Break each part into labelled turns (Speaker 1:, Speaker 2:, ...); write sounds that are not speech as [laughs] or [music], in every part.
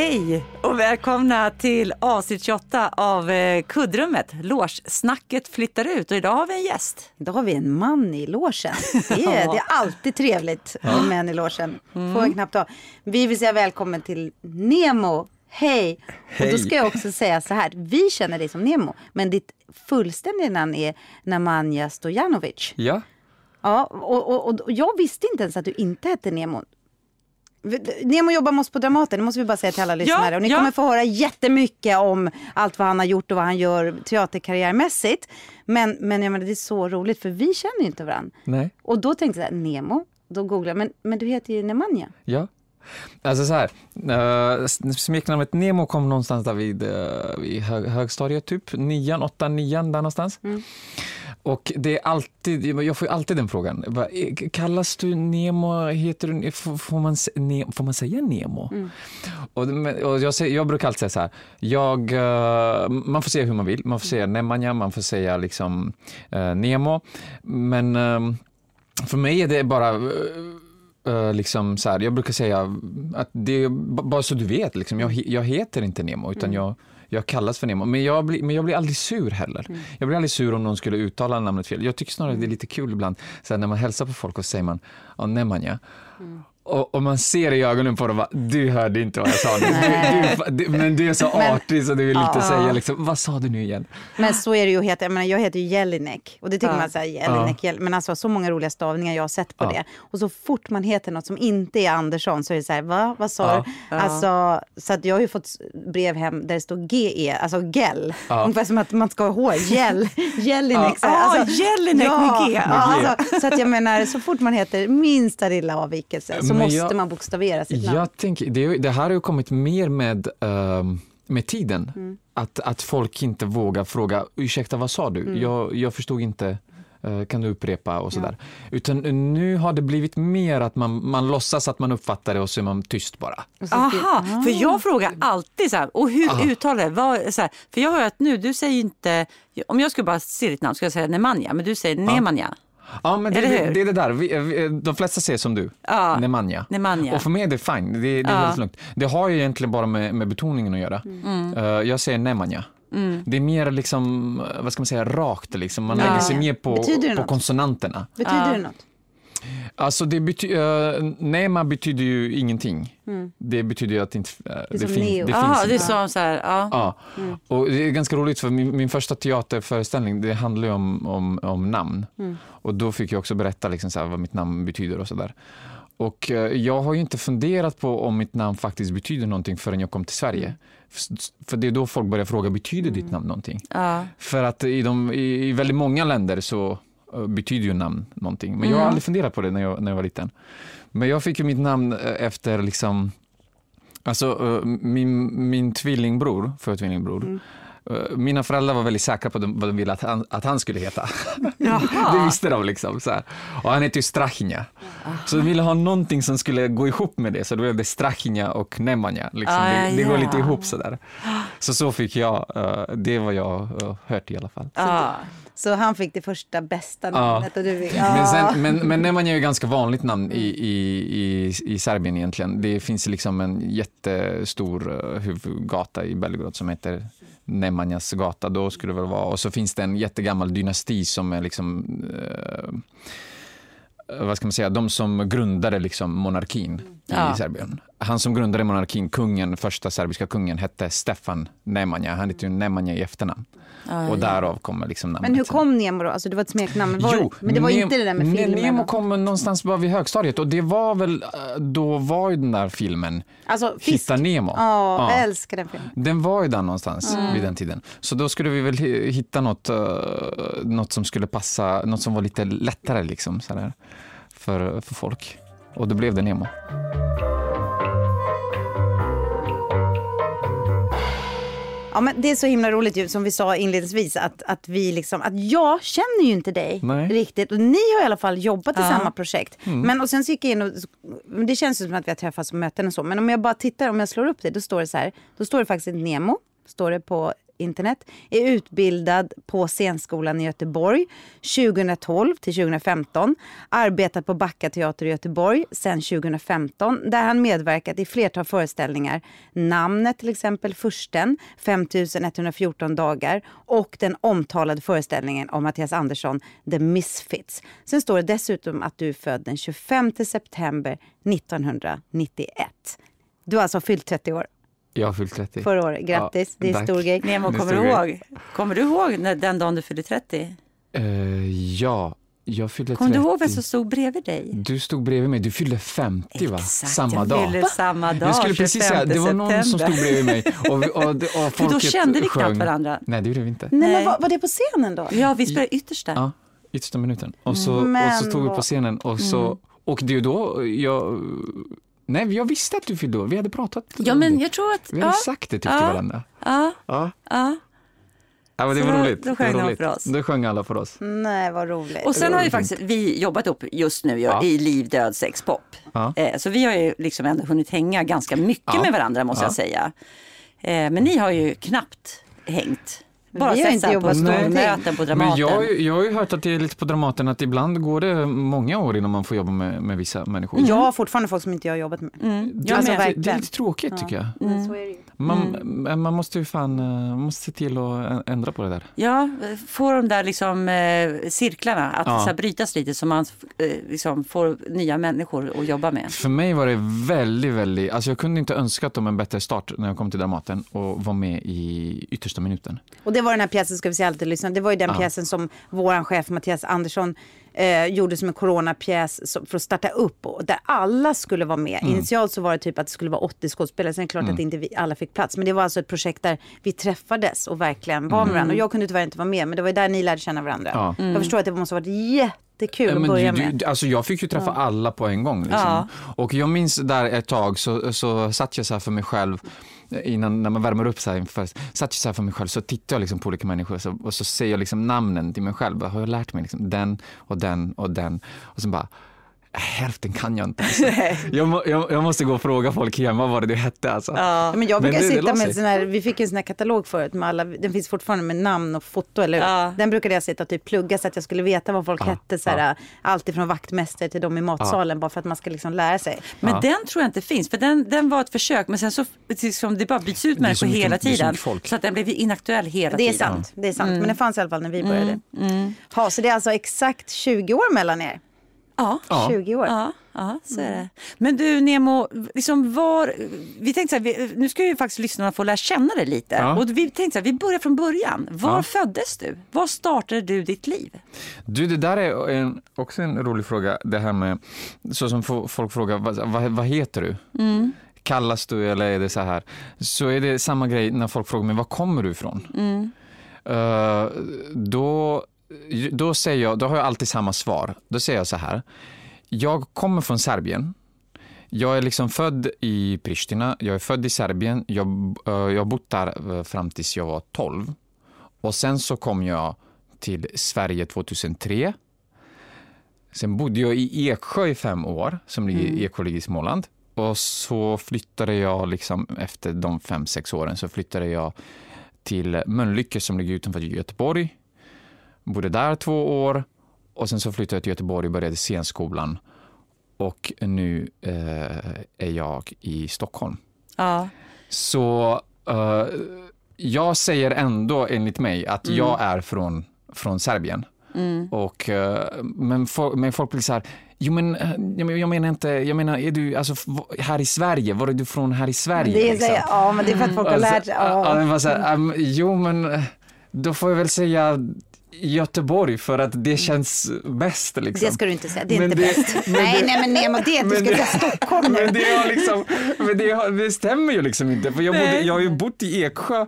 Speaker 1: Hej och välkomna till avsnitt 28 av eh, Kuddrummet. Låssnacket flyttar ut och idag har vi en gäst.
Speaker 2: Idag har vi en man i låsen. [laughs] Det är, det är alltid trevligt med män i låsen. Får en knappt. Vi vill säga välkommen till Nemo. Hej! Och då ska jag också säga så här. Vi känner dig som Nemo, men ditt fullständiga namn är Nemanja Stojanovic.
Speaker 3: Ja,
Speaker 2: Ja, och, och, och jag visste inte ens att du inte hette Nemo. Nemo jobbar med oss på Dramaten, det måste vi bara säga till alla lyssnare. Och ni
Speaker 1: ja.
Speaker 2: kommer få höra jättemycket om allt vad han har gjort och vad han gör teaterkarriärmässigt. Men, men jag menar, det är så roligt för vi känner ju inte varandra.
Speaker 3: nej,
Speaker 2: Och då tänkte jag Nemo, då googlade jag, men, men du heter ju Nemanja.
Speaker 3: ja. Alltså så här, uh, smeknamnet Nemo kom någonstans där vid, uh, vid hög, högstadiet, typ nian, åtta, nian, där någonstans. Och det är alltid, jag får alltid den frågan. Eh, Kallas du Nemo, heter du, får, man, får man säga Nemo? Och, det- men- och jag, jag brukar alltid säga så här, jag, eh, man får säga hur man vill, man får säga Nemanja, man får säga liksom eh, Nemo, men eh, för mig är det bara liksom så här, jag brukar säga att det bara så du vet, liksom, jag, jag heter inte Nemo utan jag, jag kallas för Nemo. Men jag, blir, men jag blir aldrig sur heller. Jag blir aldrig sur om någon skulle uttala namnet fel. Jag tycker snarare det är lite kul ibland så här, när man hälsar på folk och säger man ja, Nemanja. Och, och man ser i ögonen på dem bara, du hörde inte vad jag sa nu. Du, du, du, men du är så artig så du vill inte säga liksom, vad sa du nu igen?
Speaker 2: Men så är det ju att heta, jag, menar, jag heter ju Jelinek. Och det tycker
Speaker 1: Ja.
Speaker 2: man så här, Jelinek, Jel- men alltså så många roliga stavningar jag har sett på
Speaker 3: Ja.
Speaker 2: det. Och så fort man heter något som inte är Andersson så är det så här, va, vad sa
Speaker 3: Ja.
Speaker 2: du? Alltså, så att jag har ju fått brev hem där det står GE, alltså gel.
Speaker 3: Ja. [laughs]
Speaker 2: Ungefär som att man ska ha hår, gel, [laughs] Jelinek.
Speaker 1: Ah,
Speaker 2: Alltså,
Speaker 1: Jelinek med G.
Speaker 2: Ja, alltså, så att jag menar, så fort man heter minsta lilla avvikelse så måste
Speaker 3: jag-
Speaker 2: man bokstavera sitt namn.
Speaker 3: Jag tänker, det, det här har ju kommit mer med, ehm, med tiden.
Speaker 2: Mm.
Speaker 3: Att, att folk inte vågar fråga, ursäkta vad sa du?
Speaker 2: Mm.
Speaker 3: Jag, jag förstod inte, eh, kan du upprepa och sådär. Utan nu har det blivit mer att man, man låtsas att man uppfattar det och så är man tyst bara.
Speaker 2: Så
Speaker 1: Aha, för jag frågar alltid så här, och hur
Speaker 3: Aha.
Speaker 1: uttalar det? Vad, så här, för jag hör att nu, du säger inte, om jag skulle bara se ditt namn skulle jag säga Nemanja, men du säger Nemanja.
Speaker 3: Ja, men det, det, det är det där. Vi, vi, de flesta säger som du,
Speaker 1: Ja.
Speaker 3: Nemanja.
Speaker 1: Nemanja.
Speaker 3: Och för mig är det fine, det, det är
Speaker 1: Ja.
Speaker 3: helt lugnt. Det har ju egentligen bara med, med betoningen att göra.
Speaker 1: Mm.
Speaker 3: Eh, jag säger Nemanja. Det är mer liksom, eh, vad ska man säga, rakt liksom. Man
Speaker 1: Ja.
Speaker 3: lägger sig mer på, på
Speaker 2: något?
Speaker 3: konsonanterna.
Speaker 2: Betyder
Speaker 1: Ja.
Speaker 2: det något?
Speaker 3: Alltså det betyder, uh, Nema betyder ju ingenting. Det betyder ju att det inte uh, det,
Speaker 2: som
Speaker 3: fin- det
Speaker 1: Jaha,
Speaker 3: finns
Speaker 1: det är så här, ja.
Speaker 3: Ja, och det är ganska roligt för min, min första teaterföreställning det handlar ju om, om, om namn. Och då fick jag också berätta liksom så här vad mitt namn betyder och sådär. Och eh, jag har ju inte funderat på om mitt namn faktiskt betyder någonting förrän jag kom till Sverige. F- För det är då folk börjar fråga, betyder ditt namn någonting?
Speaker 1: ja.
Speaker 3: För att i, de, i, i väldigt många länder så eh, betyder ju namn någonting. Men jag har aldrig funderat på det när jag, när jag var liten. Men jag fick ju mitt namn eh, efter liksom, alltså eh, min, min tvillingbror, för tvillingbror,
Speaker 1: Mm.
Speaker 3: Eh, mina föräldrar var väldigt säkra på vad de ville att han, att han skulle heta. [laughs] det
Speaker 1: Jaha.
Speaker 3: visste de liksom. Så här. Och han heter ju Strachinja. Så de ville ha någonting som skulle gå ihop med det, så då blev det Strachinja och Nemanja. Liksom.
Speaker 1: Ah,
Speaker 3: det, det går
Speaker 1: ja.
Speaker 3: lite ihop sådär. Så så fick jag, eh, det var jag uh, hört i alla fall.
Speaker 1: Ja.
Speaker 2: Så han fick det första bästa
Speaker 3: Ja.
Speaker 2: namnet och du fick... Ja.
Speaker 3: Men, sen, men, men Nemanja är ju ganska vanligt namn i, i, i, i Serbien egentligen. Det finns liksom en jättestor huvudgata i Belgrad som heter Nemanjas gata. Då skulle det väl vara. Och så finns det en jättegammal dynasti som är liksom eh, vad ska man säga, de som grundade liksom monarkin
Speaker 1: Ja.
Speaker 3: i Serbien. Han som grundade monarkin, kungen, första serbiska kungen, hette Stefan Nemanja. Han heter ju Nemanja i efternamn. och därav kommer liksom namnet.
Speaker 2: Men hur kom Nemo då? Alltså det var ett smeknamn. Men, var,
Speaker 3: Jo,
Speaker 2: men det var inte det där med filmen?
Speaker 3: Nemo kom någonstans bara vid högstadiet och det var väl, eh, då var ju den där filmen
Speaker 2: Alltså fisk.
Speaker 3: Hitta Nemo.
Speaker 2: Ja,
Speaker 3: Ja.
Speaker 2: jag älskar den filmen.
Speaker 3: Den var ju där någonstans vid den tiden. Så då skulle vi väl hi- hitta något, eh, något som skulle passa, något som var lite lättare liksom sådär, för, för folk. Och då blev det Nemo.
Speaker 2: Ja, men det är så himla roligt ju, som vi sa inledningsvis att, att vi liksom, att jag känner ju inte dig
Speaker 3: Nej.
Speaker 2: riktigt och ni har i alla fall jobbat i
Speaker 1: Ja.
Speaker 2: samma projekt. Men och sen så gick jag in och, det känns ju som att vi har träffats på möten och så, men om jag bara tittar, om jag slår upp det, då står det så här, då står det faktiskt Nemo, står det på internet. Är utbildad på scenskolan i Göteborg 2012 till 2015. Arbetat på Backa teater i Göteborg sedan 2015 där han medverkat i flertal föreställningar. Namnet till exempel Fursten, 5114 dagar och den omtalade föreställningen om Mattias Andersson, The Misfits. Sen står det dessutom att du är född den 25 september 1991. Du har alltså fyllt 30 år
Speaker 3: jag har fyllt 30.
Speaker 2: förra året. Grattis,
Speaker 3: Ja,
Speaker 2: det är en
Speaker 3: tack.
Speaker 2: stor grej.
Speaker 1: Nemo, kommer du
Speaker 3: jag.
Speaker 1: ihåg? Kommer du ihåg när, den dagen du fyllde 30?
Speaker 3: Eh, ja, jag fyllde 30.
Speaker 1: Kommer du ihåg vem som stod bredvid dig?
Speaker 3: Du stod bredvid mig. Du fyllde 50 va?
Speaker 1: Exakt,
Speaker 3: Samma
Speaker 1: jag
Speaker 3: dag.
Speaker 1: fyller samma dag,
Speaker 3: Jag skulle precis säga, det var någon som stod bredvid mig och, och, och, och [laughs]
Speaker 1: För då
Speaker 3: folket
Speaker 1: kände vi
Speaker 3: sjöng.
Speaker 1: knappt varandra.
Speaker 3: Nej, det gjorde vi inte.
Speaker 2: Nej,
Speaker 1: Nej.
Speaker 2: men var, var det på scenen då?
Speaker 1: Ja, vi spelade yttersta.
Speaker 3: Ja, yttersta minuten. Och så, och
Speaker 2: Men
Speaker 3: så stod vi på scenen och så, och det är ju då jag, nej jag visste att du fyllde år, vi hade pratat.
Speaker 1: Ja, men jag tror att...
Speaker 3: Vi hade
Speaker 1: Ja,
Speaker 3: sagt det typ
Speaker 1: Ja.
Speaker 3: till varandra.
Speaker 1: ja,
Speaker 3: Ja.
Speaker 1: ja.
Speaker 3: Ja, men det var roligt.
Speaker 1: då
Speaker 3: Det
Speaker 1: sjöng
Speaker 3: var
Speaker 1: de
Speaker 3: roligt.
Speaker 1: för oss.
Speaker 3: Då sjöng alla för oss.
Speaker 2: Nej, vad roligt.
Speaker 1: Och sen har
Speaker 3: roligt.
Speaker 1: faktiskt vi jobbat upp just nu
Speaker 3: Ja.
Speaker 1: i liv, död, sex, pop.
Speaker 3: Ja.
Speaker 1: Eh, så vi har ju liksom ändå hunnit hänga ganska mycket
Speaker 3: Ja.
Speaker 1: med varandra måste
Speaker 3: Ja.
Speaker 1: jag säga. Eh, men ni har ju knappt hängt. Bara
Speaker 2: Vi har inte jobbat
Speaker 1: stormöten på Dramaten.
Speaker 3: Men jag, har ju- jag har ju hört att det är lite på Dramaten att ibland går det många år innan man får jobba med, med vissa människor.
Speaker 2: Jag har fortfarande folk som inte jag har jobbat med.
Speaker 1: Mm.
Speaker 3: Det,
Speaker 1: Jag
Speaker 2: Alltså,
Speaker 1: med.
Speaker 3: det, det är lite tråkigt tycker jag. Man,
Speaker 1: Mm.
Speaker 3: man måste ju fan eh, man måste se till att ändra på det där.
Speaker 1: Ja, få de där liksom, eh, cirklarna att
Speaker 3: Ja.
Speaker 1: så här, brytas lite så man eh, liksom, får nya människor att jobba med.
Speaker 3: För mig var det väldigt, väldigt, alltså jag kunde inte önskat dem en bättre start när jag kom till Dramaten och var med i yttersta minuten.
Speaker 2: Och det var den här pjäsen, ska vi säga alltid lyssna, det var ju den
Speaker 3: Ja.
Speaker 2: pjäsen som vår chef Mattias Andersson eh, gjorde som en coronapjäs för att starta upp och där alla skulle vara med.
Speaker 3: Mm.
Speaker 2: Initialt så var det typ att det skulle vara 80 skådespelare, sen är det klart att inte vi, alla fick plats. Men det var alltså ett projekt där vi träffades och verkligen var med varandra. Och jag kunde tyvärr inte vara med, men det var ju där ni lärde känna varandra.
Speaker 3: Ja.
Speaker 2: Jag förstår att det måste ha varit jättekul
Speaker 3: Ja,
Speaker 2: att
Speaker 3: men
Speaker 2: börja
Speaker 3: du,
Speaker 2: med.
Speaker 3: alltså jag fick ju träffa alla på en gång. Liksom.
Speaker 1: Ja.
Speaker 3: Och jag minns där ett tag så, så satt jag så här för mig själv innan när man värmer upp så här inför, satt jag så här för mig själv så tittar jag liksom på olika människor så, och så säger jag liksom namnen till mig själv. Har jag lärt mig liksom den och den och den och sen bara Hälften kan jag inte. Alltså. jag, jag, jag måste gå och fråga folk hemma vad det hette. Alltså.
Speaker 2: Ja, men jag
Speaker 3: Men
Speaker 2: brukar
Speaker 3: det- det
Speaker 2: sitta
Speaker 3: la
Speaker 2: med sån här, vi fick en sån här katalog förut med alla, den finns fortfarande med namn och foto, eller hur?
Speaker 1: Ja.
Speaker 2: Den brukade jag sitta och typ plugga så att jag skulle veta vad folk
Speaker 3: Ja,
Speaker 2: hette, så här, allt ifrån vaktmästare till de i matsalen, bara för att man ska liksom lära sig.
Speaker 1: Men
Speaker 3: Ja.
Speaker 1: den tror jag inte finns, för den, den var ett försök men sen så liksom, det bara byts ut
Speaker 3: Det
Speaker 1: människor
Speaker 3: så mycket-
Speaker 1: hela
Speaker 3: det så
Speaker 1: tiden.
Speaker 3: folk.
Speaker 1: Så att den blev inaktuell hela
Speaker 2: Det är
Speaker 1: tiden.
Speaker 2: sant, det är sant.
Speaker 1: Mm.
Speaker 2: Men den fanns i alla fall när vi började. Ha, så det är alltså exakt 20 år mellan er?
Speaker 1: Ja.
Speaker 3: Ja.
Speaker 2: 20 år?
Speaker 1: Ja, ja, så är det. Men du Nemo, liksom var, vi tänkte så här, vi, nu ska ju faktiskt lyssnarna få lära känna dig lite.
Speaker 3: Ja.
Speaker 1: Och vi tänkte så här, vi börjar från början. Var
Speaker 3: Ja.
Speaker 1: föddes du? Var startade du ditt liv?
Speaker 3: Du, det där är en, också en rolig fråga. Det här med, så som fo- folk frågar, vad, vad, vad heter du? Kallas du eller är det så här? Så är det samma grej när folk frågar mig, var kommer du ifrån? Eh, då, då säger jag, då har jag alltid samma svar. Då säger jag så här, jag kommer från Serbien. Jag är liksom född i Pristina, jag är född i Serbien. Jag, eh, har bott där eh, fram tills jag var 12. Och sen så kom jag till Sverige 2003. Sen bodde jag i Eksjö i fem år, som ligger i ligger i Småland. Och så flyttade jag, liksom, efter de fem, sex åren, så flyttade jag till Mölnlycke som ligger utanför Göteborg. Bodde där två år och sen så flyttade jag till Göteborg och började scenskolan. Och nu eh, är jag i Stockholm.
Speaker 1: Ja.
Speaker 3: Så eh, jag säger ändå enligt mig att jag är från, från Serbien. Och, eh, men, for, men folk blir så här, jo men eh, jag men- jag menar inte, jag menar är du alltså, här i Sverige, var är du från här i Sverige?
Speaker 2: Det är
Speaker 3: liksom?
Speaker 2: ja, men det är för att folk har
Speaker 3: Och så-
Speaker 2: lärt sig.
Speaker 3: ja,
Speaker 2: Ja.
Speaker 3: men så här, um, jo men eh, då får jag väl säga Göteborg för att det känns bäst. Liksom.
Speaker 2: Det ska du inte säga, det är
Speaker 3: Men
Speaker 2: inte
Speaker 3: det-
Speaker 2: bäst. nej,
Speaker 3: det-
Speaker 2: nej, men Nemo, det, du
Speaker 3: men
Speaker 2: ska
Speaker 3: det-
Speaker 2: säga Stockholm nu.
Speaker 3: Men det, har liksom, men det, det stämmer ju liksom inte. För jag, bodde, jag har ju bott i Eksjö,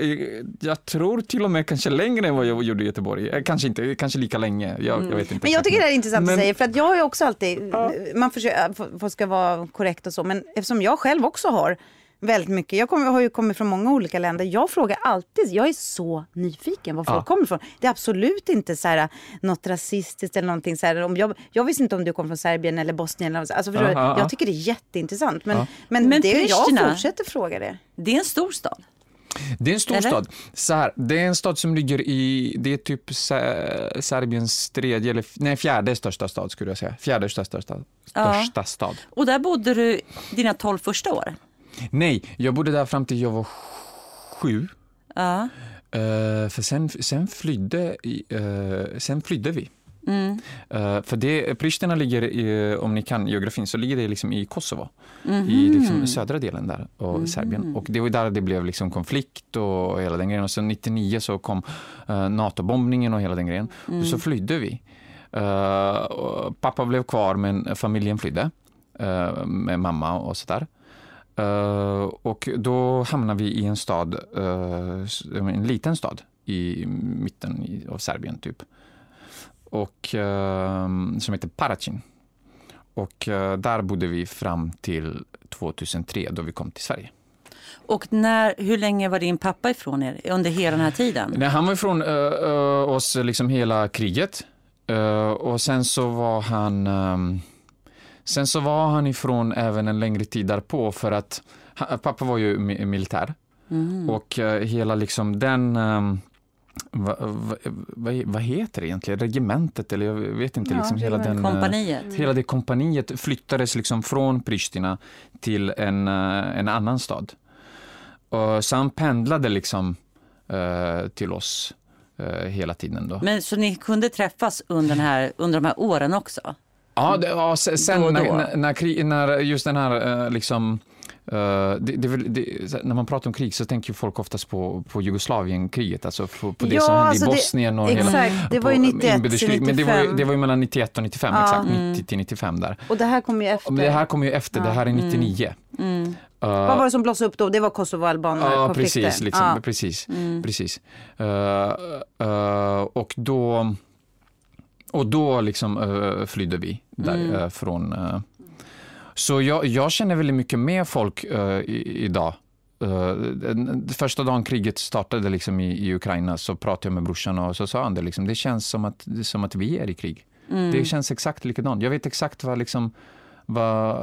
Speaker 3: i, jag tror till och med kanske längre än vad jag gjorde i Göteborg. Eh, Kanske inte, kanske lika länge. Jag, jag vet inte.
Speaker 2: Mm. Men jag tycker det är intressant
Speaker 3: Men-
Speaker 2: att säga, för att jag har ju också alltid, man försöker, för- för ska vara korrekt och så, men eftersom jag själv också har väldigt mycket, jag kommer, har ju kommit från många olika länder, jag frågar alltid, jag är så nyfiken var folk
Speaker 3: Ja.
Speaker 2: kommer ifrån. Det är absolut inte så här, något rasistiskt eller någonting så här, om jag, jag visste inte om du kom från Serbien eller Bosnien, eller, alltså, förstår
Speaker 3: Ja, ja, ja.
Speaker 2: jag tycker det är jätteintressant, men,
Speaker 3: Ja.
Speaker 2: men,
Speaker 1: Men
Speaker 2: det, jag fortsätter fråga det.
Speaker 1: Det är en stor stad.
Speaker 3: Det är en stor stad. Så här, det är en stad som ligger i, det är typ Ser- Serbiens tredje, eller nej, fjärde största stad skulle jag säga. Fjärde största stad.
Speaker 1: Ja.
Speaker 3: Största stad.
Speaker 1: Och där bodde du dina 12 första år?
Speaker 3: Nej, jag bodde där fram till jag var sju.
Speaker 1: Ja.
Speaker 3: Eh, för sen, sen, flydde, eh, sen flydde vi.
Speaker 1: Mm.
Speaker 3: Eh, för det, Pristina ligger, i, om ni kan geografin, så ligger det liksom i Kosovo.
Speaker 1: Mhm.
Speaker 3: I liksom södra delen där av Serbien. Och det var där det blev liksom konflikt och hela den grejen. Och sen 99 så kom uh, NATO-bombningen och hela den grejen. Och så flydde vi. Pappa blev kvar men familjen flydde. med mamma och sådär. Uh, och då hamnade vi i en stad, eh, s- en liten stad i mitten av Serbien typ. Och, eh, som heter Paracin. Och eh, där bodde vi fram till 2003 då vi kom till Sverige.
Speaker 1: Och när, hur länge var din pappa ifrån er under hela den här tiden?
Speaker 3: Nej, han var ifrån eh, eh, oss liksom hela kriget. Eh, och sen så var han ehm, Sen så var han ifrån även en längre tid därpå för att pappa var ju mi- militär.
Speaker 1: Mm.
Speaker 3: Och eh, hela liksom den vad va, va, vad heter det egentligen? Regementet eller jag vet inte.
Speaker 2: Ja,
Speaker 3: liksom hela den, eh,
Speaker 1: Kompaniet?
Speaker 3: Hela det kompaniet flyttades liksom från Pristina till en, eh, en annan stad. Och så han pendlade liksom till oss hela tiden. Då.
Speaker 1: Men så ni kunde träffas under, den här, under de här åren också?
Speaker 3: Ja, det, ja se- sen
Speaker 1: Då då.
Speaker 3: när, när, när, just den här eh, liksom eh, det, det, det, när man pratar om krig så tänker folk oftast på, på Jugoslavienkriget, alltså på, på det
Speaker 2: Ja,
Speaker 3: som hände
Speaker 2: alltså
Speaker 3: i Bosnien och hela
Speaker 2: Exakt, det var ju
Speaker 3: på
Speaker 2: 91 till
Speaker 3: inbördeskrig. Men det var, ju,
Speaker 2: 95.
Speaker 3: det var ju mellan 91 och 95,
Speaker 2: Ja.
Speaker 3: exakt,
Speaker 1: Mm.
Speaker 3: 90 till 95 där.
Speaker 2: Och det här kommer ju efter.
Speaker 3: Det här kommer ju efter, det här är 99.
Speaker 1: Mm.
Speaker 3: Eh,
Speaker 2: Vad var det som blossade upp då? Det var
Speaker 3: Ja,
Speaker 2: Kosovo-albaner-konflikten?
Speaker 3: precis. Liksom,
Speaker 2: Ja.
Speaker 3: precis,
Speaker 1: Mm.
Speaker 3: precis. Och då, och då liksom, eh, flydde vi därifrån. Uh, så jag, jag känner väldigt mycket med folk eh, i, idag. Första dagen kriget startade liksom i, i Ukraina så pratade jag med brorsan och så sa han det. Liksom, det känns som att, som att vi är i krig.
Speaker 1: Mm.
Speaker 3: Det känns exakt likadant. Jag vet exakt vad, liksom, vad,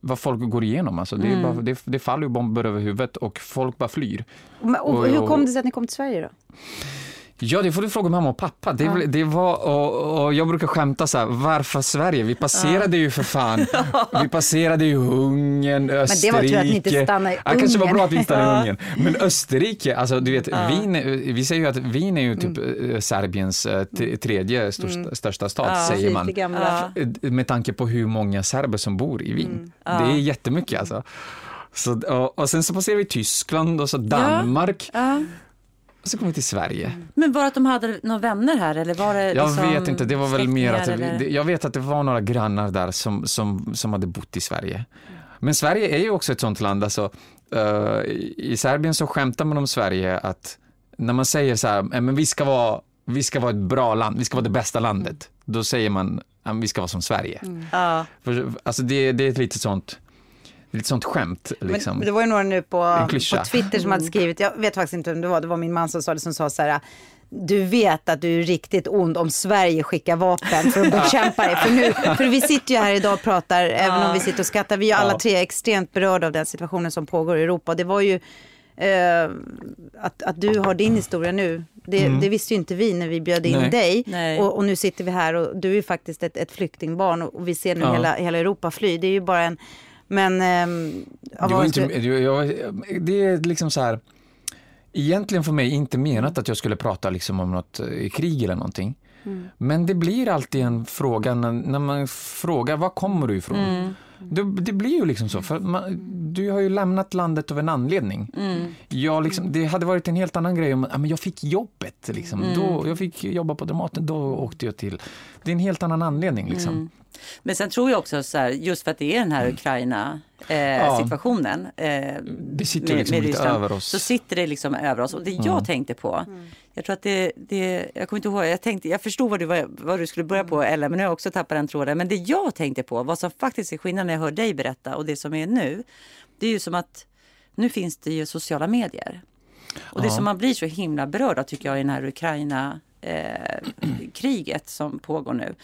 Speaker 3: vad folk går igenom. Alltså, det, är bara, det, det faller bomber över huvudet och folk bara flyr.
Speaker 2: Men, och,
Speaker 3: Och-
Speaker 2: hur
Speaker 3: och-
Speaker 2: kom det sig att ni kom till Sverige då?
Speaker 3: Ja, det får du fråga mamma och pappa. Det, det var, och, och jag brukar skämta så här, varför Sverige? Vi passerade ju för fan, [laughs] vi passerade ju Ungern,
Speaker 2: det
Speaker 3: Österrike.
Speaker 2: var tur att ni inte stannade i
Speaker 3: Ja, kanske var
Speaker 2: Ungern.
Speaker 3: bra att vi stannade i [laughs] Ungern. Men Österrike, alltså du vet, Wien, vi säger ju att Wien är ju typ eh, Serbiens eh, t- tredje största, största stad, säger man.
Speaker 2: Det.
Speaker 1: Ja.
Speaker 3: Med tanke på hur många serber som bor i Wien. Det är jättemycket alltså. Så, och, och sen så passerar vi Tyskland och så Danmark.
Speaker 1: Ja.
Speaker 3: Och så kommer vi till Sverige.
Speaker 1: Men var det att de hade några vänner här eller var det
Speaker 3: Jag
Speaker 1: liksom
Speaker 3: vet inte, det var väl mer att
Speaker 1: eller?
Speaker 3: jag vet att det var några grannar där som, som, som hade bott i Sverige. Men Sverige är ju också ett sånt land, alltså, eh, i Serbien så skämtar man om Sverige att när man säger så här, "Eh, men vi ska vara, vi ska vara ett bra land, vi ska vara det bästa landet, då säger man, "Ja, men vi ska vara som Sverige.
Speaker 1: Ja.
Speaker 3: För, alltså det, det är ett litet sånt, lite sånt skämt liksom.
Speaker 2: Men det var ju några nu på, på Twitter som hade skrivit, jag vet faktiskt inte vem det var, det var min man som sa det, som sa så här, du vet att du är riktigt ond om Sverige skickar vapen för att [laughs] bekämpa dig. För, nu, för vi sitter ju här idag och pratar, även om vi sitter och skrattar, vi är alla
Speaker 3: Ja.
Speaker 2: tre extremt berörda av den situationen som pågår i Europa. Det var ju eh, att, att du har din historia nu, det, det visste ju inte vi när vi bjöd in
Speaker 3: Mm. Nej.
Speaker 2: dig.
Speaker 1: Nej.
Speaker 2: Och, och nu sitter vi här och du är ju faktiskt ett, ett flyktingbarn och, och vi ser nu
Speaker 3: Ja.
Speaker 2: hela, hela Europa fly. Det är ju bara en, men... ja,
Speaker 3: Det, var inte, det, jag, det är liksom så här, egentligen för mig inte menat att jag skulle prata liksom om något eh, krig eller någonting. Men det blir alltid en fråga när, när man frågar var kommer du ifrån? Det, det blir ju liksom så, för man, du har ju lämnat landet av en anledning. Jag liksom, det hade varit en helt annan grej om ja, men jag fick jobbet. Liksom. Då, jag fick jobba på Dramaten, då åkte jag till... Det är en helt annan anledning. Liksom.
Speaker 1: Men sen tror jag också så här, just för att det är den här Ukraina-situationen eh,
Speaker 3: Det sitter liksom lite över oss.
Speaker 1: så sitter det liksom över oss. Och det jag tänkte på, jag tror att det, det, jag kommer inte ihåg, jag, tänkte, jag förstod vad du, vad, vad du skulle börja på Ella, men nu har jag också tappat den tråden. Men det jag tänkte på, vad som faktiskt är skillnaden när jag hör dig berätta och det som är nu, det är ju som att nu finns det ju sociala medier. Och det
Speaker 3: Ja.
Speaker 1: som man blir så himla berörd av tycker jag i den här Ukraina eh, [clears throat] kriget som pågår nu.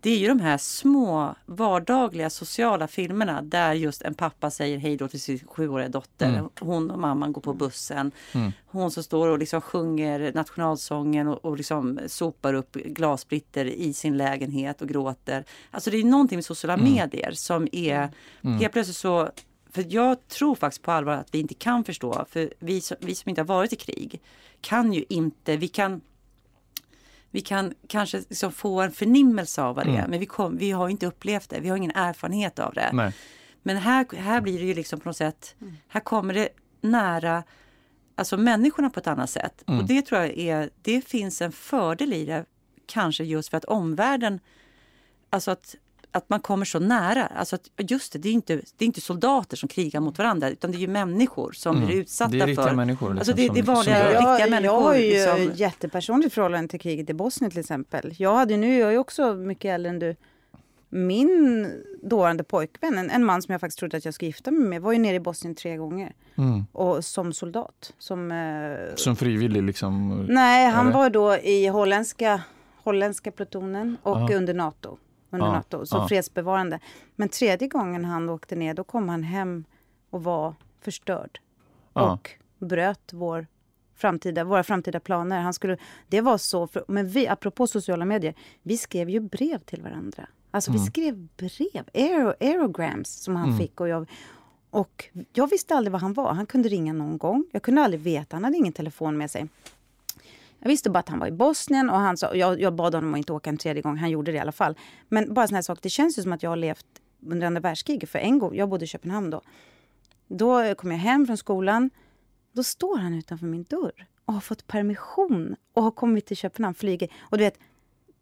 Speaker 1: Det är ju de här små vardagliga sociala filmerna där just en pappa säger hej då till sin sjuåriga dotter.
Speaker 3: Mm.
Speaker 1: Hon och mamman går på bussen.
Speaker 3: Mm.
Speaker 1: Hon som står och liksom sjunger nationalsången och, och liksom sopar upp glassplitter i sin lägenhet och gråter. Alltså det är någonting med sociala
Speaker 3: Mm.
Speaker 1: medier som är
Speaker 3: Mm.
Speaker 1: helt plötsligt så för jag tror faktiskt på allvar att vi inte kan förstå. För vi som, vi som inte har varit i krig kan ju inte, vi kan vi kan kanske liksom få en förnimmelse av vad det är,
Speaker 3: Mm.
Speaker 1: men vi, kom, vi har inte upplevt det. Vi har ingen erfarenhet av det.
Speaker 3: Nej.
Speaker 1: Men här, här blir det ju liksom på något sätt, här kommer det nära alltså människorna på ett annat sätt.
Speaker 3: Mm.
Speaker 1: Och det tror jag är, det finns en fördel i det, kanske just för att omvärlden, alltså att, att man kommer så nära. Alltså att just det, det är inte, det är inte soldater som krigar mot varandra, utan det är ju människor som
Speaker 3: Mm.
Speaker 1: blir utsatta
Speaker 3: Det är riktiga
Speaker 1: för...
Speaker 3: människor. Liksom,
Speaker 1: Alltså det, det är
Speaker 3: som-
Speaker 1: vanliga,
Speaker 3: som dör.
Speaker 1: riktiga
Speaker 2: jag,
Speaker 1: människor.
Speaker 2: jag har ju
Speaker 1: liksom.
Speaker 2: jättepersonligt förhållande till kriget i Bosnien till exempel. Jag hade nu, jag är ju också mycket äldre än du. Min dåvarande pojkvän, en, en man som jag faktiskt trodde att jag skulle gifta mig med, var ju nere i Bosnien tre gånger.
Speaker 3: Mm.
Speaker 2: Och som soldat. Som, eh,
Speaker 3: Som frivillig liksom.
Speaker 2: nej, han
Speaker 3: Eller?
Speaker 2: var då i holländska, holländska plutonen och
Speaker 3: Ja.
Speaker 2: under NATO. Under
Speaker 3: Ja,
Speaker 2: NATO, som
Speaker 3: ja.
Speaker 2: fredsbevarande. Men tredje gången han åkte ner, då kom han hem och var förstörd.
Speaker 3: Ja.
Speaker 2: och bröt vår framtida, våra framtida planer. Han skulle, det var så, för, men vi, apropå sociala medier, vi skrev ju brev till varandra. Alltså vi skrev brev, aero, aerograms som han
Speaker 3: Mm.
Speaker 2: fick. Och jag, och jag visste aldrig var han var. Han kunde ringa någon gång. Jag kunde aldrig veta, han hade ingen telefon med sig. Jag visste bara att han var i Bosnien och han sa, jag, jag bad honom att inte åka en tredje gång. Han gjorde det i alla fall. Men bara såna här saker, det känns ju som att jag har levt under andra världskriget. För en gång, jag bodde i Köpenhamn då. Då kom jag hem från skolan. Då står han utanför min dörr och har fått permission och har kommit till Köpenhamn, flyger. Och du vet,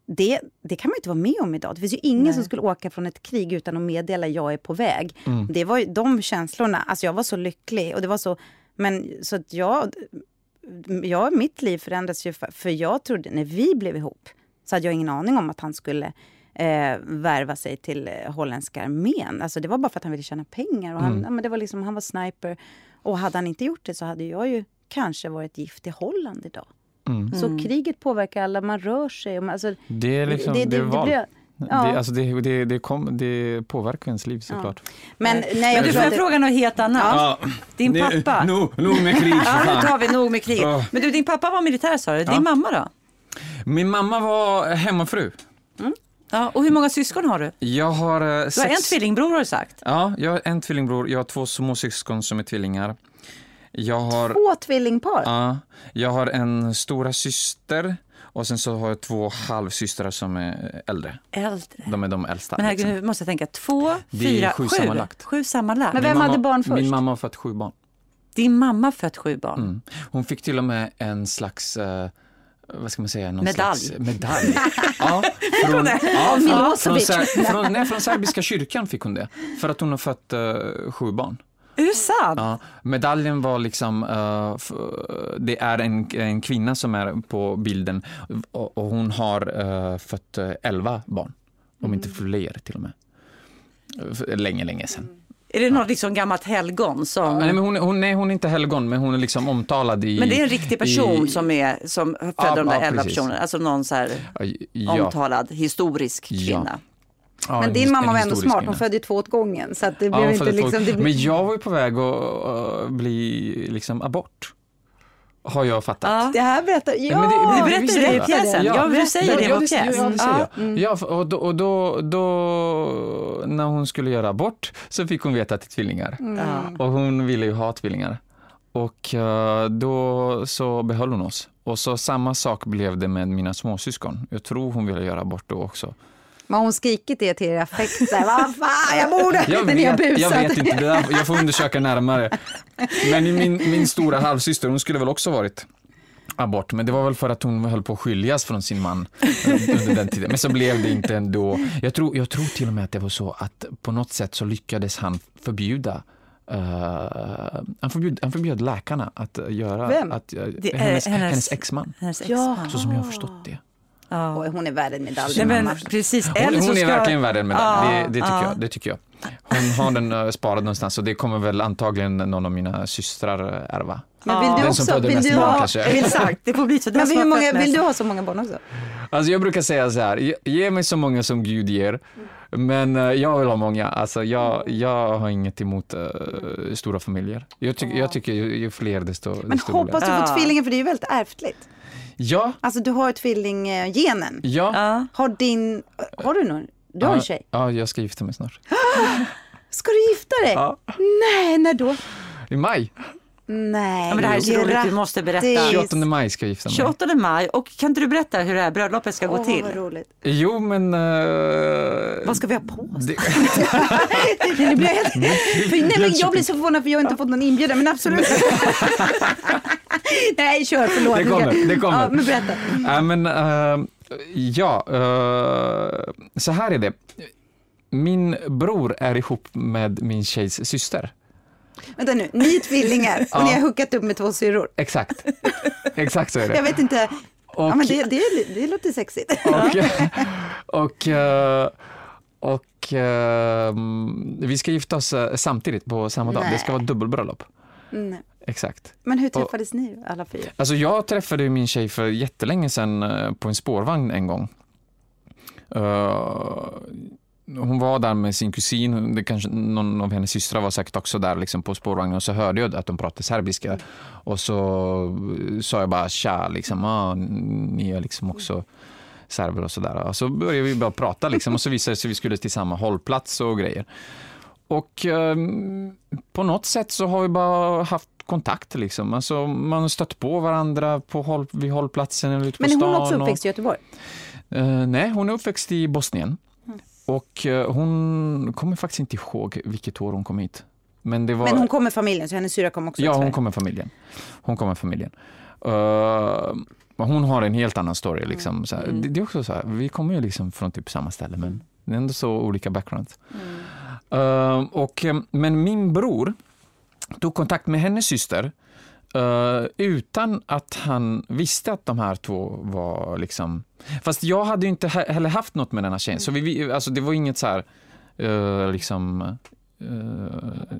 Speaker 2: det, det kan man inte vara med om idag. Det finns ju ingen
Speaker 1: Nej.
Speaker 2: som skulle åka från ett krig utan att meddela jag är på väg.
Speaker 3: Mm.
Speaker 2: Det var ju de känslorna, alltså jag var så lycklig och det var så, men så att jag, ja, mitt liv förändras ju för, för jag trodde, när vi blev ihop, så hade jag ingen aning om att han skulle eh, värva sig till eh, holländska armén. Alltså det var bara för att han ville tjäna pengar. Och han,
Speaker 3: Mm.
Speaker 2: ja, men det var liksom, han var sniper. Och hade han inte gjort det så hade jag ju kanske varit gift i Holland idag.
Speaker 3: Mm.
Speaker 2: Så kriget påverkar alla, man rör sig. och man- Alltså,
Speaker 3: Det är liksom, det, är val.
Speaker 2: blir-
Speaker 3: Det,
Speaker 2: ja.
Speaker 3: alltså det, det, det, kom, det påverkar ens liv såklart.
Speaker 2: men nej,
Speaker 1: Men
Speaker 2: jag
Speaker 1: du får
Speaker 2: det,
Speaker 1: fråga något helt annat. Din
Speaker 3: det-
Speaker 1: pappa.
Speaker 3: Nog nog med krig
Speaker 1: Ja, nu tar vi nog med krig.
Speaker 3: Ja.
Speaker 1: Men du, din pappa var militär sa du. Din
Speaker 3: Ja.
Speaker 1: mamma då?
Speaker 3: Min mamma var hemmafru.
Speaker 1: Ja, och hur många syskon har du?
Speaker 3: Jag har eh,
Speaker 1: Du har
Speaker 3: sex...
Speaker 1: en tvillingbror har du sagt.
Speaker 3: Ja, jag har en tvillingbror. Jag har två småsyskon som är tvillingar. Jag har,
Speaker 2: två tvillingpar.
Speaker 3: ja, jag har en stora syster och sen så har jag två halvsystrar som är äldre.
Speaker 1: Äldre.
Speaker 3: De är de äldsta.
Speaker 1: Men herregud,
Speaker 3: liksom.
Speaker 1: nu måste jag tänka. Två,
Speaker 3: Det är
Speaker 1: fyra,
Speaker 3: sju
Speaker 1: sju.
Speaker 3: sammanlagt.
Speaker 1: Sju sammanlagt.
Speaker 2: Men
Speaker 3: Min
Speaker 2: vem
Speaker 3: mamma-
Speaker 2: hade barn först?
Speaker 3: Min mamma har fött sju barn.
Speaker 1: Din mamma har fött sju barn.
Speaker 3: Mm. Hon fick till och med en slags eh, vad ska man säga? Någon
Speaker 1: Medalj.
Speaker 3: Slags medalj. [laughs] ja, från, ja, från, från, från, nej, från serbiska kyrkan fick hon det. För att hon har fött eh, sju barn.
Speaker 1: Är det sant?
Speaker 3: Ja, medaljen var liksom, f- det är en, en kvinna som är på bilden och, och hon har uh, fött eh, elva barn. Om inte fler till och med. Länge, länge sedan.
Speaker 1: Är det något liksom gammalt helgon som...
Speaker 3: Nej, men hon, hon, nej, hon är inte helgon, men hon är liksom omtalad i...
Speaker 1: Men det är en riktig person
Speaker 3: i,
Speaker 1: som, är, som födde
Speaker 3: Ja,
Speaker 1: de där
Speaker 3: ja,
Speaker 1: elva personerna. Alltså någon så här
Speaker 3: Ja,
Speaker 1: omtalad historisk
Speaker 3: Ja.
Speaker 1: kvinna.
Speaker 3: Ja,
Speaker 2: Men
Speaker 3: en
Speaker 2: din mamma var ändå smart, hon födde ju två åt gången. Så att det
Speaker 3: Ja,
Speaker 2: blev
Speaker 3: hon
Speaker 2: inte liksom... Det.
Speaker 3: Men jag var ju på väg att uh, bli liksom abort. Har jag fattat.
Speaker 1: Ja.
Speaker 2: Det här berättar... Ja!
Speaker 3: Ja, men det-
Speaker 1: Du berättar det i pjäsen.
Speaker 3: Ja,
Speaker 1: Ja, du säger det i
Speaker 3: ja,
Speaker 1: vår pjäs.
Speaker 3: ja,
Speaker 1: Ja.
Speaker 3: Ja, och då, och då, då, när hon skulle göra abort så fick hon veta att det är tvillingar.
Speaker 1: Ja.
Speaker 3: Och hon ville ju ha tvillingar. Och eh, då så behöll hon oss. Och så samma sak blev det med mina småsyskon. Jag tror hon ville göra abort då också.
Speaker 2: Men hon skrikit det till er affekt? Vad fan, jag borde...
Speaker 3: Jag vet, jag
Speaker 2: busat.
Speaker 3: vet inte, det där, jag får undersöka närmare. Men min, min stora halvsyster, hon skulle väl också varit abort, men det var väl för att hon höll på att skiljas från sin man under den tiden. Men så blev det inte ändå. Jag tror, jag tror till och med att det var så att på något sätt så lyckades han förbjuda eh, han, förbjöd, han förbjöd läkarna att göra...
Speaker 2: Vem?
Speaker 3: Att,
Speaker 1: Det är
Speaker 3: hennes,
Speaker 1: hennes-
Speaker 3: hennes exman,
Speaker 1: Hennes
Speaker 2: Ja.
Speaker 1: exman.
Speaker 3: så som jag har förstått det.
Speaker 1: Ja.
Speaker 2: Oj, hon är värd en medalj,
Speaker 1: Nej, men precis.
Speaker 3: Hon, hon är
Speaker 1: ska-
Speaker 3: verkligen värd en medalj,
Speaker 1: Ja,
Speaker 3: det, det, tycker
Speaker 1: ja.
Speaker 3: jag, det tycker jag. hon har den uh, sparad någonstans och det kommer väl antagligen någon av mina systrar ärva.
Speaker 2: Men vill du också, vill du
Speaker 3: barn
Speaker 2: ha,
Speaker 3: kanske.
Speaker 1: Exakt, det får bli så.
Speaker 2: Men hur många, vill du ha så många barn också?
Speaker 3: Alltså jag brukar säga så här, ge, mig så många som Gud ger, men eh, jag vill ha många. Alltså jag, jag har inget emot eh, stora familjer. Jag, tycker jag tycker ju, ju fler desto,
Speaker 2: Men
Speaker 3: desto
Speaker 2: hoppas
Speaker 3: roligare.
Speaker 2: du får tvillingar för det är ju väldigt ärftligt.
Speaker 3: Ja,
Speaker 2: Alltså du har tvillinggenen.
Speaker 3: ja.
Speaker 1: Ja.
Speaker 2: Har din, har du någon? Du har en tjej.
Speaker 3: Ja, jag ska gifta mig snart. [gasps]
Speaker 2: Ska du gifta dig?
Speaker 3: Ja.
Speaker 2: Nej, när då?
Speaker 3: I maj.
Speaker 2: Nej.
Speaker 1: Ja, men det här är så roligt, du
Speaker 2: grattis.
Speaker 1: måste berätta.
Speaker 3: 28 maj ska jag gifta mig.
Speaker 1: 28 maj. Och kan inte du berätta hur det här bröllopet ska gå
Speaker 2: Åh,
Speaker 1: till?
Speaker 2: vad roligt.
Speaker 3: Jo, men... eh,
Speaker 2: Vad ska vi ha på oss?
Speaker 3: det, [laughs]
Speaker 2: Nej, nu blir jag, helt... för, nej, men jag blir så förvånad för jag har inte fått någon inbjudan, men absolut. [laughs] nej, kör, förlåt.
Speaker 3: Det kommer, det kommer.
Speaker 2: Ja, men berätta.
Speaker 3: Ja, men, eh, ja, eh, så här är det. Min bror är ihop med min tjejs syster.
Speaker 2: Vänta nu, ni är tvillingar och
Speaker 3: Ja.
Speaker 2: ni har hookat upp med två syrror.
Speaker 3: Exakt. Exakt så är
Speaker 2: Jag
Speaker 3: det.
Speaker 2: vet inte,
Speaker 3: Och,
Speaker 2: ja, men det, det, det låter sexigt.
Speaker 3: och, [laughs] och, eh, och eh, vi ska gifta oss eh, samtidigt på samma dag. Det ska vara dubbelbröllop.
Speaker 2: Nej.
Speaker 3: Exakt.
Speaker 2: Men hur träffades ni alla fyra?
Speaker 3: Alltså jag träffade min tjej för jättelänge sedan på en spårvagn en gång. Eh, hon var där med sin kusin, det kanske, någon av hennes systrar var säkert också där liksom på spårvagnen och så hörde jag att de pratade serbiska och så eh, sa jag bara tja, liksom, ah, ni är liksom också serber och sådär. Och så började vi bara prata liksom, och så visade det sig att vi skulle till samma hållplats och grejer. Och ehm, på något sätt så har vi bara haft kontakt liksom. Alltså, man har stött på varandra på håll, vid hållplatsen eller ute på
Speaker 2: Men är hon också
Speaker 3: och-
Speaker 2: uppväxt i Göteborg?
Speaker 3: Eh, nej, hon är uppväxt i Bosnien. Och eh, hon kommer faktiskt inte ihåg vilket år hon kom hit. Men det var...
Speaker 2: Men hon kom med familjen, så hennes syra kom också
Speaker 3: Ja, hon
Speaker 2: Sverige.
Speaker 3: kommer familjen. Hon kommer familjen. Men hon har en helt annan story. Liksom. Så här, det, det är också så här, vi kommer ju liksom från typ samma ställe, men det är ändå så olika backgrounds. Eh, och, eh, men min bror tog kontakt med hennes syster eh, utan att han visste att de här två var liksom... Fast jag hade ju inte heller haft något med den här tjejen, så vi- alltså det var inget så här, uh, liksom eh,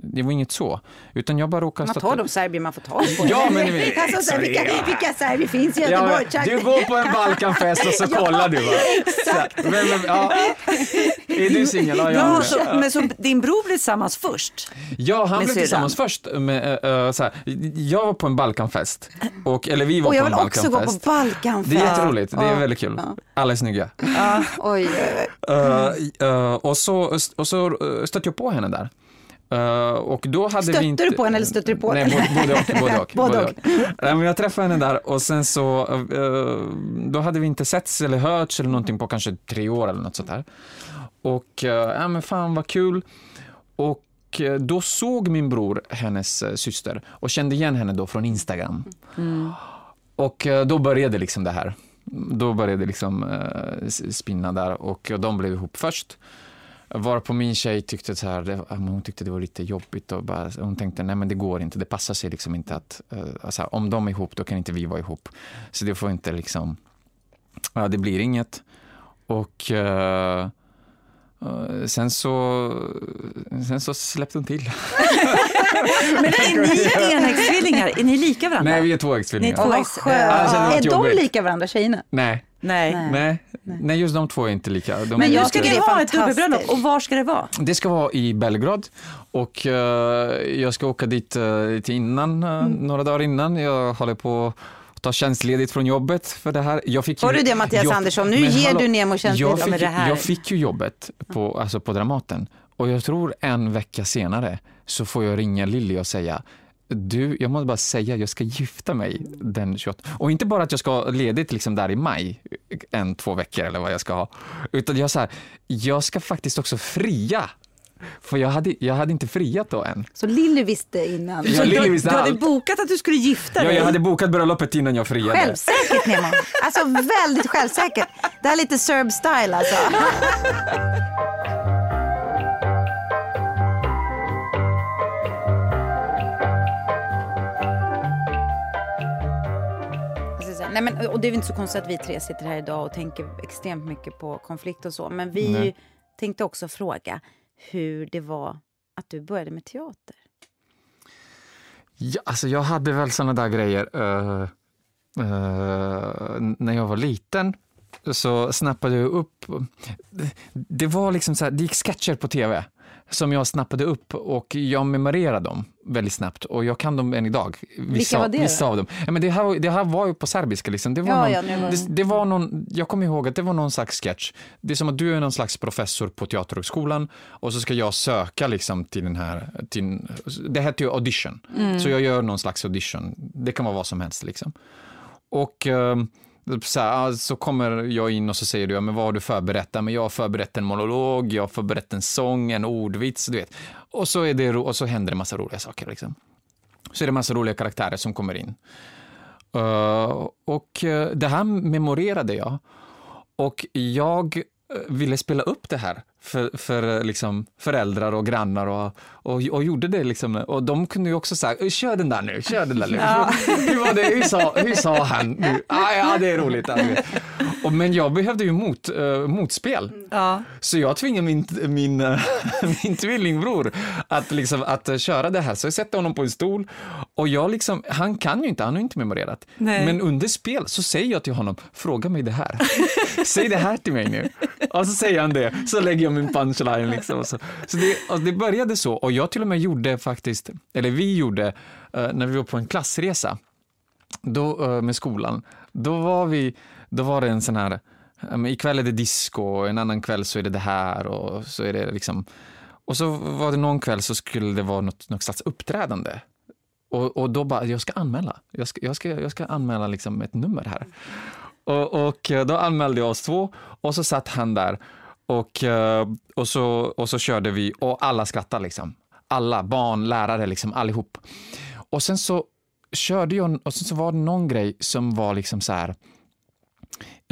Speaker 3: det var inget så, utan jag bara råkade...
Speaker 2: Man tar de serbier man får tag på.
Speaker 3: Ja, men vet- [laughs]
Speaker 2: alltså, så här, vilka, vilka serbier finns i
Speaker 3: Ja,
Speaker 2: Göteborg?
Speaker 3: men du går på en Balkanfest och så [laughs] kollar du. Va? Exakt. Men, men, ja. Är du singel? Ja, jag
Speaker 1: Ja, så, men så din bror blev tillsammans först?
Speaker 3: ja, han blev tillsammans först. Med, äh, så här, jag var på en Balkanfest. Och, eller vi var
Speaker 2: Och jag
Speaker 3: på en
Speaker 2: vill också gå på
Speaker 3: Balkanfest.
Speaker 2: Balkanfest.
Speaker 3: Det är jätteroligt, det är
Speaker 2: Ja.
Speaker 3: väldigt kul. Alla är snygga.
Speaker 2: Oj, oj.
Speaker 3: Uh, uh, och så, och så uh, stötte jag på henne där. Uh, och då hade
Speaker 2: Stötte
Speaker 3: vi inte...
Speaker 2: du på henne eller stötte du på
Speaker 3: Nej,
Speaker 2: henne?
Speaker 3: både, både och. Både och, [laughs]
Speaker 2: och.
Speaker 3: Nej, men jag träffade henne där och sen så, uh, då hade vi inte setts eller hörts eller någonting på kanske tre år eller något sånt där. Och uh, ja men fan vad kul. Och eh, då såg min bror hennes eh, syster och kände igen henne då från Instagram. Och eh, då började liksom det här. Då började liksom eh, spinna där och de blev ihop först. Varpå min tjej tyckte så här, det, hon tyckte det var lite jobbigt och bara, hon tänkte nej men det går inte, det passar sig liksom inte att, alltså, om de är ihop då kan inte vi vara ihop. Så det får inte liksom, ja det blir inget. Och Uh, sen så, sen så släppte hon till. [laughs]
Speaker 1: Men är ni enäggstvillingar? Är ni lika varandra?
Speaker 3: Nej vi är tvåäggstvillingar.
Speaker 1: två-
Speaker 2: skönt.
Speaker 3: Alltså,
Speaker 2: är de
Speaker 3: jobbigt.
Speaker 2: lika varandra, tjejerna?
Speaker 3: Nej,
Speaker 1: Nej.
Speaker 2: Nej.
Speaker 3: nej, nej just de två är inte lika. De
Speaker 2: Men jag
Speaker 3: lite-
Speaker 1: ska ni ha ett dubbelbröllop och var ska det vara?
Speaker 3: Det ska vara i Belgrad och eh, jag ska åka dit uh, till innan, eh,
Speaker 2: Mm.
Speaker 3: några dagar innan. Jag håller på att ta tjänstledigt från jobbet för det här. Jag fick
Speaker 2: Var
Speaker 3: ju-
Speaker 2: du det, Mattias
Speaker 3: jag-
Speaker 2: Andersson? Nu ger
Speaker 3: hallå,
Speaker 2: du Nemo tjänstledigt. Ja,
Speaker 1: men det här-
Speaker 3: jag fick ju jobbet på, alltså på Dramaten och jag tror en vecka senare så får jag ringa Lilly och säga du, jag måste bara säga, jag ska gifta mig den 28. Och inte bara att jag ska ha ledigt liksom där i maj, en, två veckor eller vad jag ska ha. Utan jag, så här, jag ska faktiskt också fria. För jag hade, jag hade inte friat då än.
Speaker 2: Så Lilly visste innan.
Speaker 3: Ja,
Speaker 1: du,
Speaker 3: Lilly visste
Speaker 1: du hade
Speaker 3: allt.
Speaker 1: bokat att du skulle gifta
Speaker 3: Ja,
Speaker 1: dig?
Speaker 3: jag hade bokat bröllopet innan jag friade.
Speaker 2: Självsäkert Nemo. Alltså väldigt självsäkert. Det här är lite Serb style alltså. [laughs] Nej, men, och det är väl inte så konstigt att vi tre sitter här idag och tänker extremt mycket på konflikt och så. Men vi
Speaker 3: Nej.
Speaker 2: tänkte också fråga hur det var att du började med teater?
Speaker 3: Ja, alltså jag hade väl såna där grejer. Uh, uh, när jag var liten så snappade jag upp. Det var liksom så här, det gick sketcher på tv som jag snappade upp och jag memorerade dem väldigt snabbt och jag kan dem än idag.
Speaker 2: Vissa, Vilka var det?
Speaker 3: Vissa av dem. Ja, men det, här, det här var ju på serbiska. Liksom. Det, var ja, någon, ja, det, det, var någon, jag kommer ihåg att det var någon slags sketch. Det är som att du är någon slags professor på Teaterhögskolan och så ska jag söka liksom, till den här... Till, det heter ju audition. Mm. Så jag gör någon slags audition. Det kan vara vad som helst. Liksom. Och... Um, så, här, så kommer jag in och så säger du, ja, men vad har du förberett? men jag har förberett en monolog, jag har förberett en sång, en ordvits, du vet. Och så, är det, och så händer det massa roliga saker. Liksom. Så är det massa roliga karaktärer som kommer in. Uh, och uh, det här memorerade jag. Och jag eh, ville spela upp det här för, för liksom föräldrar och grannar och, och, och gjorde det. Liksom. Och de kunde ju också säga, kör den där nu, kör den där nu. [laughs] Ja. [laughs] Hur, var det, hur, sa, hur sa han nu? Ah, ja, det är roligt. Och, men jag behövde ju mot, uh, motspel. Ja. Så jag tvingade min, min, uh, [laughs] min tvillingbror att, liksom, att köra det här. Så jag sätter honom på en stol och jag liksom, han kan ju inte, han har inte memorerat. Nej. Men under spel så säger jag till honom, fråga mig det här. Säg det här till mig nu. Och så säger han det, så lägger jag min punchline liksom. Så, så det, alltså det började så och jag till och med gjorde faktiskt, eller vi gjorde, uh, när vi var på en klassresa då, uh, med skolan, då var vi, då var det en sån här, um, ikväll är det disco, en annan kväll så är det det här och så är det liksom, och så var det någon kväll så skulle det vara något, något slags uppträdande. Och, och då bara, jag ska anmäla. Jag ska, jag ska, jag ska anmäla liksom ett nummer här. Och, och då anmälde jag oss två och så satt han där och, eh, och, så, och så körde vi och alla skrattade liksom. Alla, barn, lärare, liksom allihop. Och sen så körde jag, och sen så var det någon grej som var liksom så här,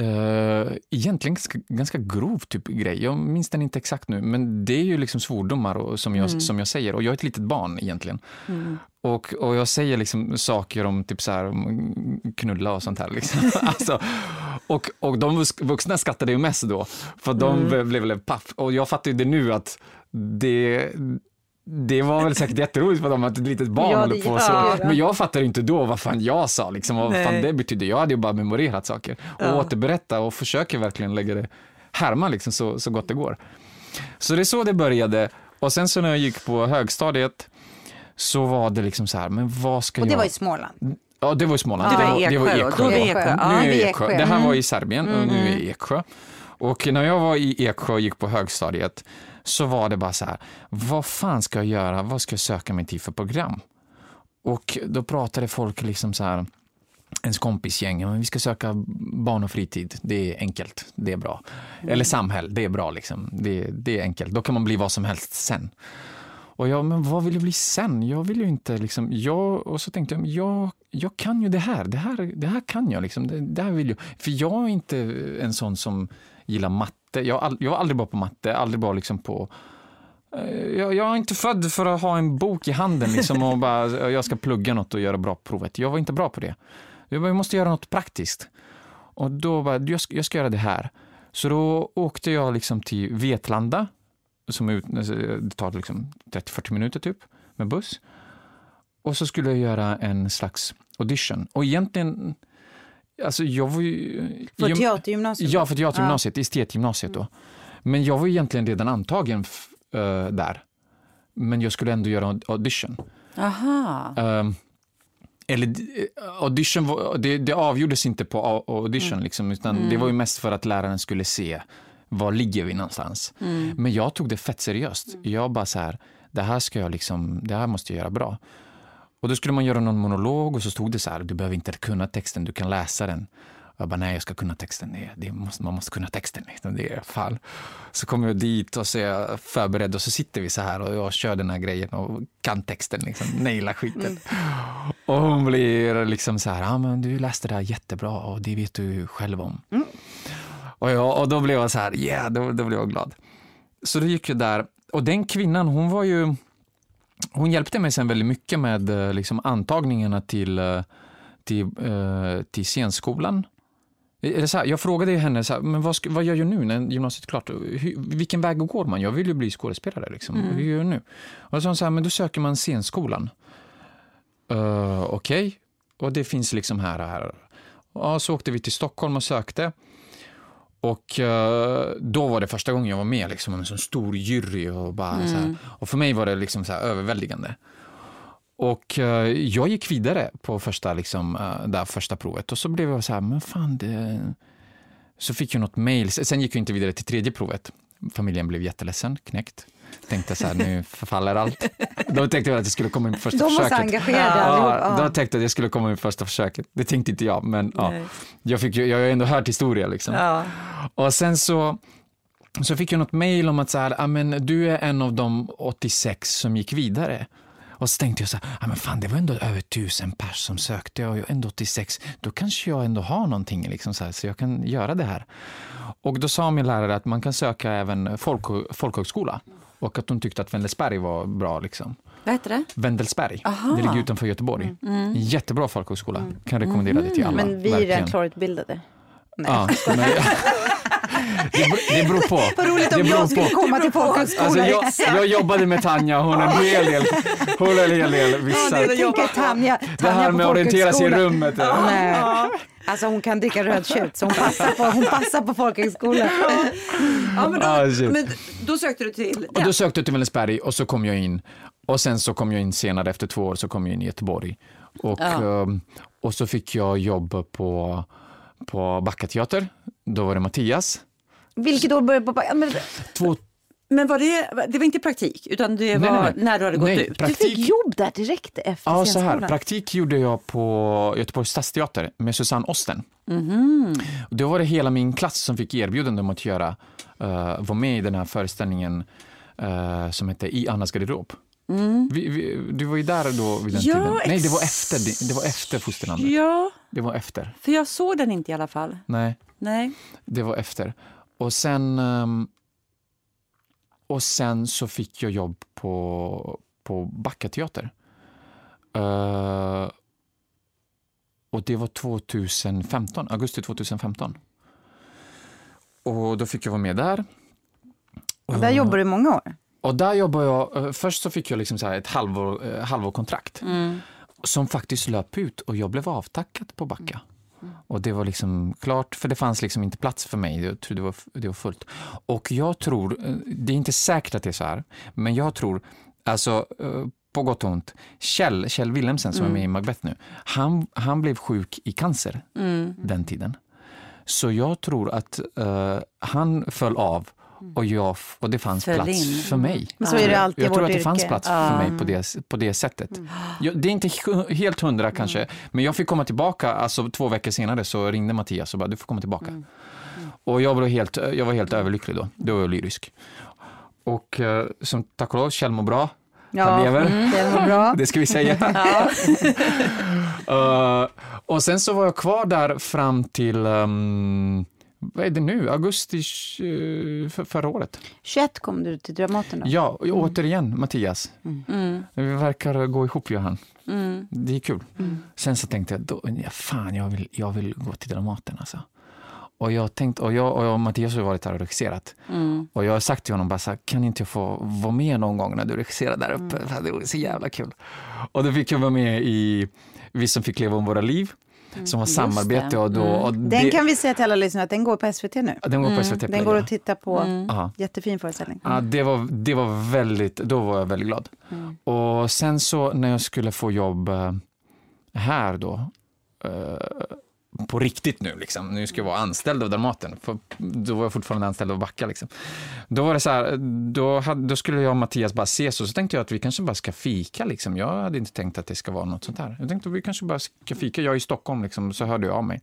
Speaker 3: Uh, egentligen ganska, ganska grov typ grej. Jag minns den inte exakt nu, men det är ju liksom svordomar och, som, jag, mm. som jag säger. Och jag är ett litet barn egentligen. Mm. Och, och jag säger liksom saker om typ så här, om knulla och sånt här. Liksom. [laughs] alltså, och, och de vuxna skrattade ju mest då, för de mm. blev, blev paff. Och jag fattar ju det nu att det det var väl säkert jätteroligt för dem att ett litet barn ja, håller på så. Ja. Men jag fattade inte då vad fan jag sa, liksom, vad fan det betydde. Jag hade ju bara memorerat saker och ja. återberätta och försöker verkligen lägga det, härma liksom så, så gott det går. Så det är så det började. Och sen så när jag gick på högstadiet så var det liksom så här, men vad ska jag...
Speaker 2: Och det var i Småland?
Speaker 3: Ja, det var i Småland.
Speaker 1: Det var. Det, var Eksjö. Då var Eksjö.
Speaker 3: Nu är Eksjö. Det här var i Serbien och nu är Eksjö. Och när jag var i Eksjö och gick på högstadiet så var det bara så här, vad fan ska jag göra, vad ska jag söka mig till för program? Och då pratade folk liksom så här, ens kompisgäng, men vi ska söka barn och fritid, det är enkelt, det är bra. Mm. Eller samhälle, det är bra liksom, det, det är enkelt, då kan man bli vad som helst sen. Och jag, men vad vill jag bli sen? Jag vill ju inte liksom, jag, och så tänkte jag, jag, jag kan ju det här, det här, det här kan jag liksom, det, det här vill jag. För jag är inte en sån som gillar matte. Jag, jag var aldrig bra på matte, aldrig bra liksom på eh, jag, jag är inte född för att ha en bok i handen liksom och bara, jag ska plugga något och göra bra provet. Jag var inte bra på det. Jag, bara, jag måste göra något praktiskt. Och då bara, jag ska, jag ska göra det här. Så då åkte jag liksom till Vetlanda, som ut, det tar liksom 30-40 minuter typ, med buss. Och så skulle jag göra en slags audition. Och egentligen Alltså jag var ju...
Speaker 2: För teatergymnasiet?
Speaker 3: Ja, för teatergymnasiet, ja. estetgymnasiet då. Men jag var egentligen redan antagen uh, där. Men jag skulle ändå göra audition.
Speaker 1: Aha. Uh,
Speaker 3: eller eh, audition, var, det, det avgjordes inte på audition, mm. liksom, utan mm. det var ju mest för att läraren skulle se var ligger vi någonstans. Mm. Men jag tog det fett seriöst. Mm. Jag bara så här, det här ska jag liksom, det här måste jag göra bra. Och då skulle man göra någon monolog och så stod det så här, du behöver inte kunna texten, du kan läsa den. Och jag bara, nej jag ska kunna texten, det, det måste, man måste kunna texten. Det är fall. Så kommer jag dit och så är jag förberedd och så sitter vi så här och jag kör den här grejen och kan texten, liksom, naila skiten. Mm. Och hon blir liksom så här, ja men du läste det här jättebra och det vet du själv om. Mm. Och, jag, och då blev jag så här, yeah, då, då blev jag glad. Så då gick jag där och den kvinnan, hon var ju hon hjälpte mig sen väldigt mycket med eh, liksom, antagningarna till, eh, till, eh, till scenskolan. Så här, jag frågade henne, så här, men vad, ska, vad gör jag nu när gymnasiet är klart? Hur, vilken väg går man? Jag vill ju bli skådespelare. Liksom. Hur gör jag nu? Och då sa hon så här, men då söker man scenskolan. Uh, Okej, okay. och det finns liksom här och här. Ja, så åkte vi till Stockholm och sökte. Och uh, då var det första gången jag var med liksom, med en sån stor jury. Och, bara, mm. här, och för mig var det liksom så här överväldigande. Och uh, jag gick vidare på första, liksom, uh, där första provet och så blev jag så här, men fan det... Så fick jag något mail, sen gick jag inte vidare till tredje provet. Familjen blev jätteledsen, knäckt. Tänkte så här, nu förfaller allt. Då tänkte jag att jag skulle komma in på första
Speaker 2: De
Speaker 3: försöket.
Speaker 2: De var engagerade
Speaker 3: ja, Då tänkte jag att jag skulle komma in på första försöket. Det tänkte inte jag, men ja. jag, fick, jag har ändå hört historia liksom. Ja. Och sen så så fick jag något mail om att så här, men du är en av de 86 som gick vidare. Och så tänkte jag så här, men fan det var ändå över tusen pers som sökte och jag är ändå 86, då kanske jag ändå har någonting liksom så, här, så jag kan göra det här. Och då sa min lärare att man kan söka även folk, folkhögskola och att hon tyckte att Wendelsberg var bra. Liksom.
Speaker 1: Vad heter det?
Speaker 3: Wendelsberg. Det ligger utanför Göteborg. Mm. Jättebra folkhögskola. Kan rekommendera det till alla.
Speaker 2: Men vi är redan klarutbildade.
Speaker 3: Nej. Ja, men, [laughs] [laughs] det, det beror på. [laughs]
Speaker 2: Vad roligt om jag skulle på. komma till folkhögskolan.
Speaker 3: Alltså jag, jag jobbade med Tanja, hon har en hel del, hon en hel del vissa.
Speaker 2: Ja, det, Tanja, Tanja
Speaker 3: det här med att orientera sig i rummet.
Speaker 2: Ja. Nej. Alltså hon kan dricka rödtjut så hon passar på, hon passar på folkhögskolan.
Speaker 1: Ja, men, då, ah, men då sökte du till?
Speaker 3: Ja. Och då sökte jag till Vänersberg och så kom jag in. Och sen så kom jag in senare, efter två år, så kom jag in i Göteborg. Och, ja. Ehm, och så fick jag jobb på, på Backa Teater. Då var det Mattias.
Speaker 2: Vilket år började på
Speaker 1: men... Två, men var det, det var inte praktik, utan det var nej, nej. när du hade gått nej, ut?
Speaker 2: Praktik... Du fick jobb där direkt efter
Speaker 3: ja, så här, Praktik gjorde jag på Göteborgs stadsteater med Susanne Osten. Mm. Då var det hela min klass som fick erbjudande om att göra, uh, vara med i den här föreställningen uh, som hette I Annas garderob. Mm. Vi, vi, du var ju där då vid den ja, tiden. Nej, det var efter, det var efter fosterlandet.
Speaker 1: Ja,
Speaker 3: det var efter.
Speaker 1: För jag såg den inte i alla fall.
Speaker 3: Nej,
Speaker 1: Nej.
Speaker 3: det var efter. Och sen, um, och sen så fick jag jobb på, på Backa teater. Uh, och det var 2015, augusti 2015. Och då fick jag vara med där.
Speaker 2: Och där jobbade du i många år?
Speaker 3: Och där jobbade jag, uh, först så fick jag liksom så ett halvår, uh, halvårkontrakt. Mm. Som faktiskt löp ut och jag blev avtackad på Backa. Mm. Och det var liksom klart, för det fanns liksom inte plats för mig. Jag tror det var, det var fullt. Och jag tror, eh, det är inte säkert att det är så här, men jag tror, alltså eh, på gott och ont, Kjell, Kjell Wilhelmsen som mm. är med i Macbeth nu, han, han blev sjuk i cancer mm. den tiden. Så jag tror att uh, han föll av och, jag, och det fanns Föll plats in. för mig.
Speaker 2: Men så är det alltid
Speaker 3: jag tror att
Speaker 2: det
Speaker 3: yrke. fanns plats för mig på det, på det sättet. Jag, det är inte helt hundra kanske, men jag fick komma tillbaka, alltså två veckor senare så ringde Mattias och bara, du får komma tillbaka. Mm. Och jag var, helt, jag var helt överlycklig då, då var jag lyrisk. Och uh, som tack och lov, Kjell mår bra.
Speaker 2: Ja, Han lever. Mm, bra.
Speaker 3: det ska vi säga. [laughs] uh, [laughs] och sen så var jag kvar där fram till um, vad är det nu, augusti för, förra året.
Speaker 2: 21 kom du till Dramaten då?
Speaker 3: Ja, och mm. återigen Mattias. Mm. mm. Vi verkar gå ihop Johan. Mm. Det är kul. Mm. Sen så tänkte jag, då, fan jag vill, jag vill gå till Dramaten alltså. Och jag, tänkt, och jag, och jag och Mattias har varit där och regisserat. Mm. Och jag har sagt till honom, bara så här, kan inte jag få vara med någon gång när du regisserar där uppe? Mm. Det var så jävla kul. Och då fick jag vara med i Vi som fick leva om våra liv. Mm. som var samarbete. Och då, mm. och
Speaker 2: det, den kan vi säga till alla lyssnare att den går på SVT nu.
Speaker 3: Den går på SVT
Speaker 2: mm. Den går att titta på. Mm. Jättefin föreställning.
Speaker 3: Ja, det, var, det var väldigt, då var jag väldigt glad. Mm. Och sen så när jag skulle få jobb eh, här då, eh, på riktigt nu. Liksom. Nu ska jag vara anställd av Dramaten. För då var jag fortfarande anställd av Backa. Liksom. Då var det så här, då, hade, då skulle jag och Mattias bara ses och så tänkte jag att vi kanske bara ska fika. Liksom. Jag hade inte tänkt att det ska vara något sånt här. Jag tänkte att vi kanske bara ska fika. Jag är i Stockholm, liksom, så hörde jag av mig.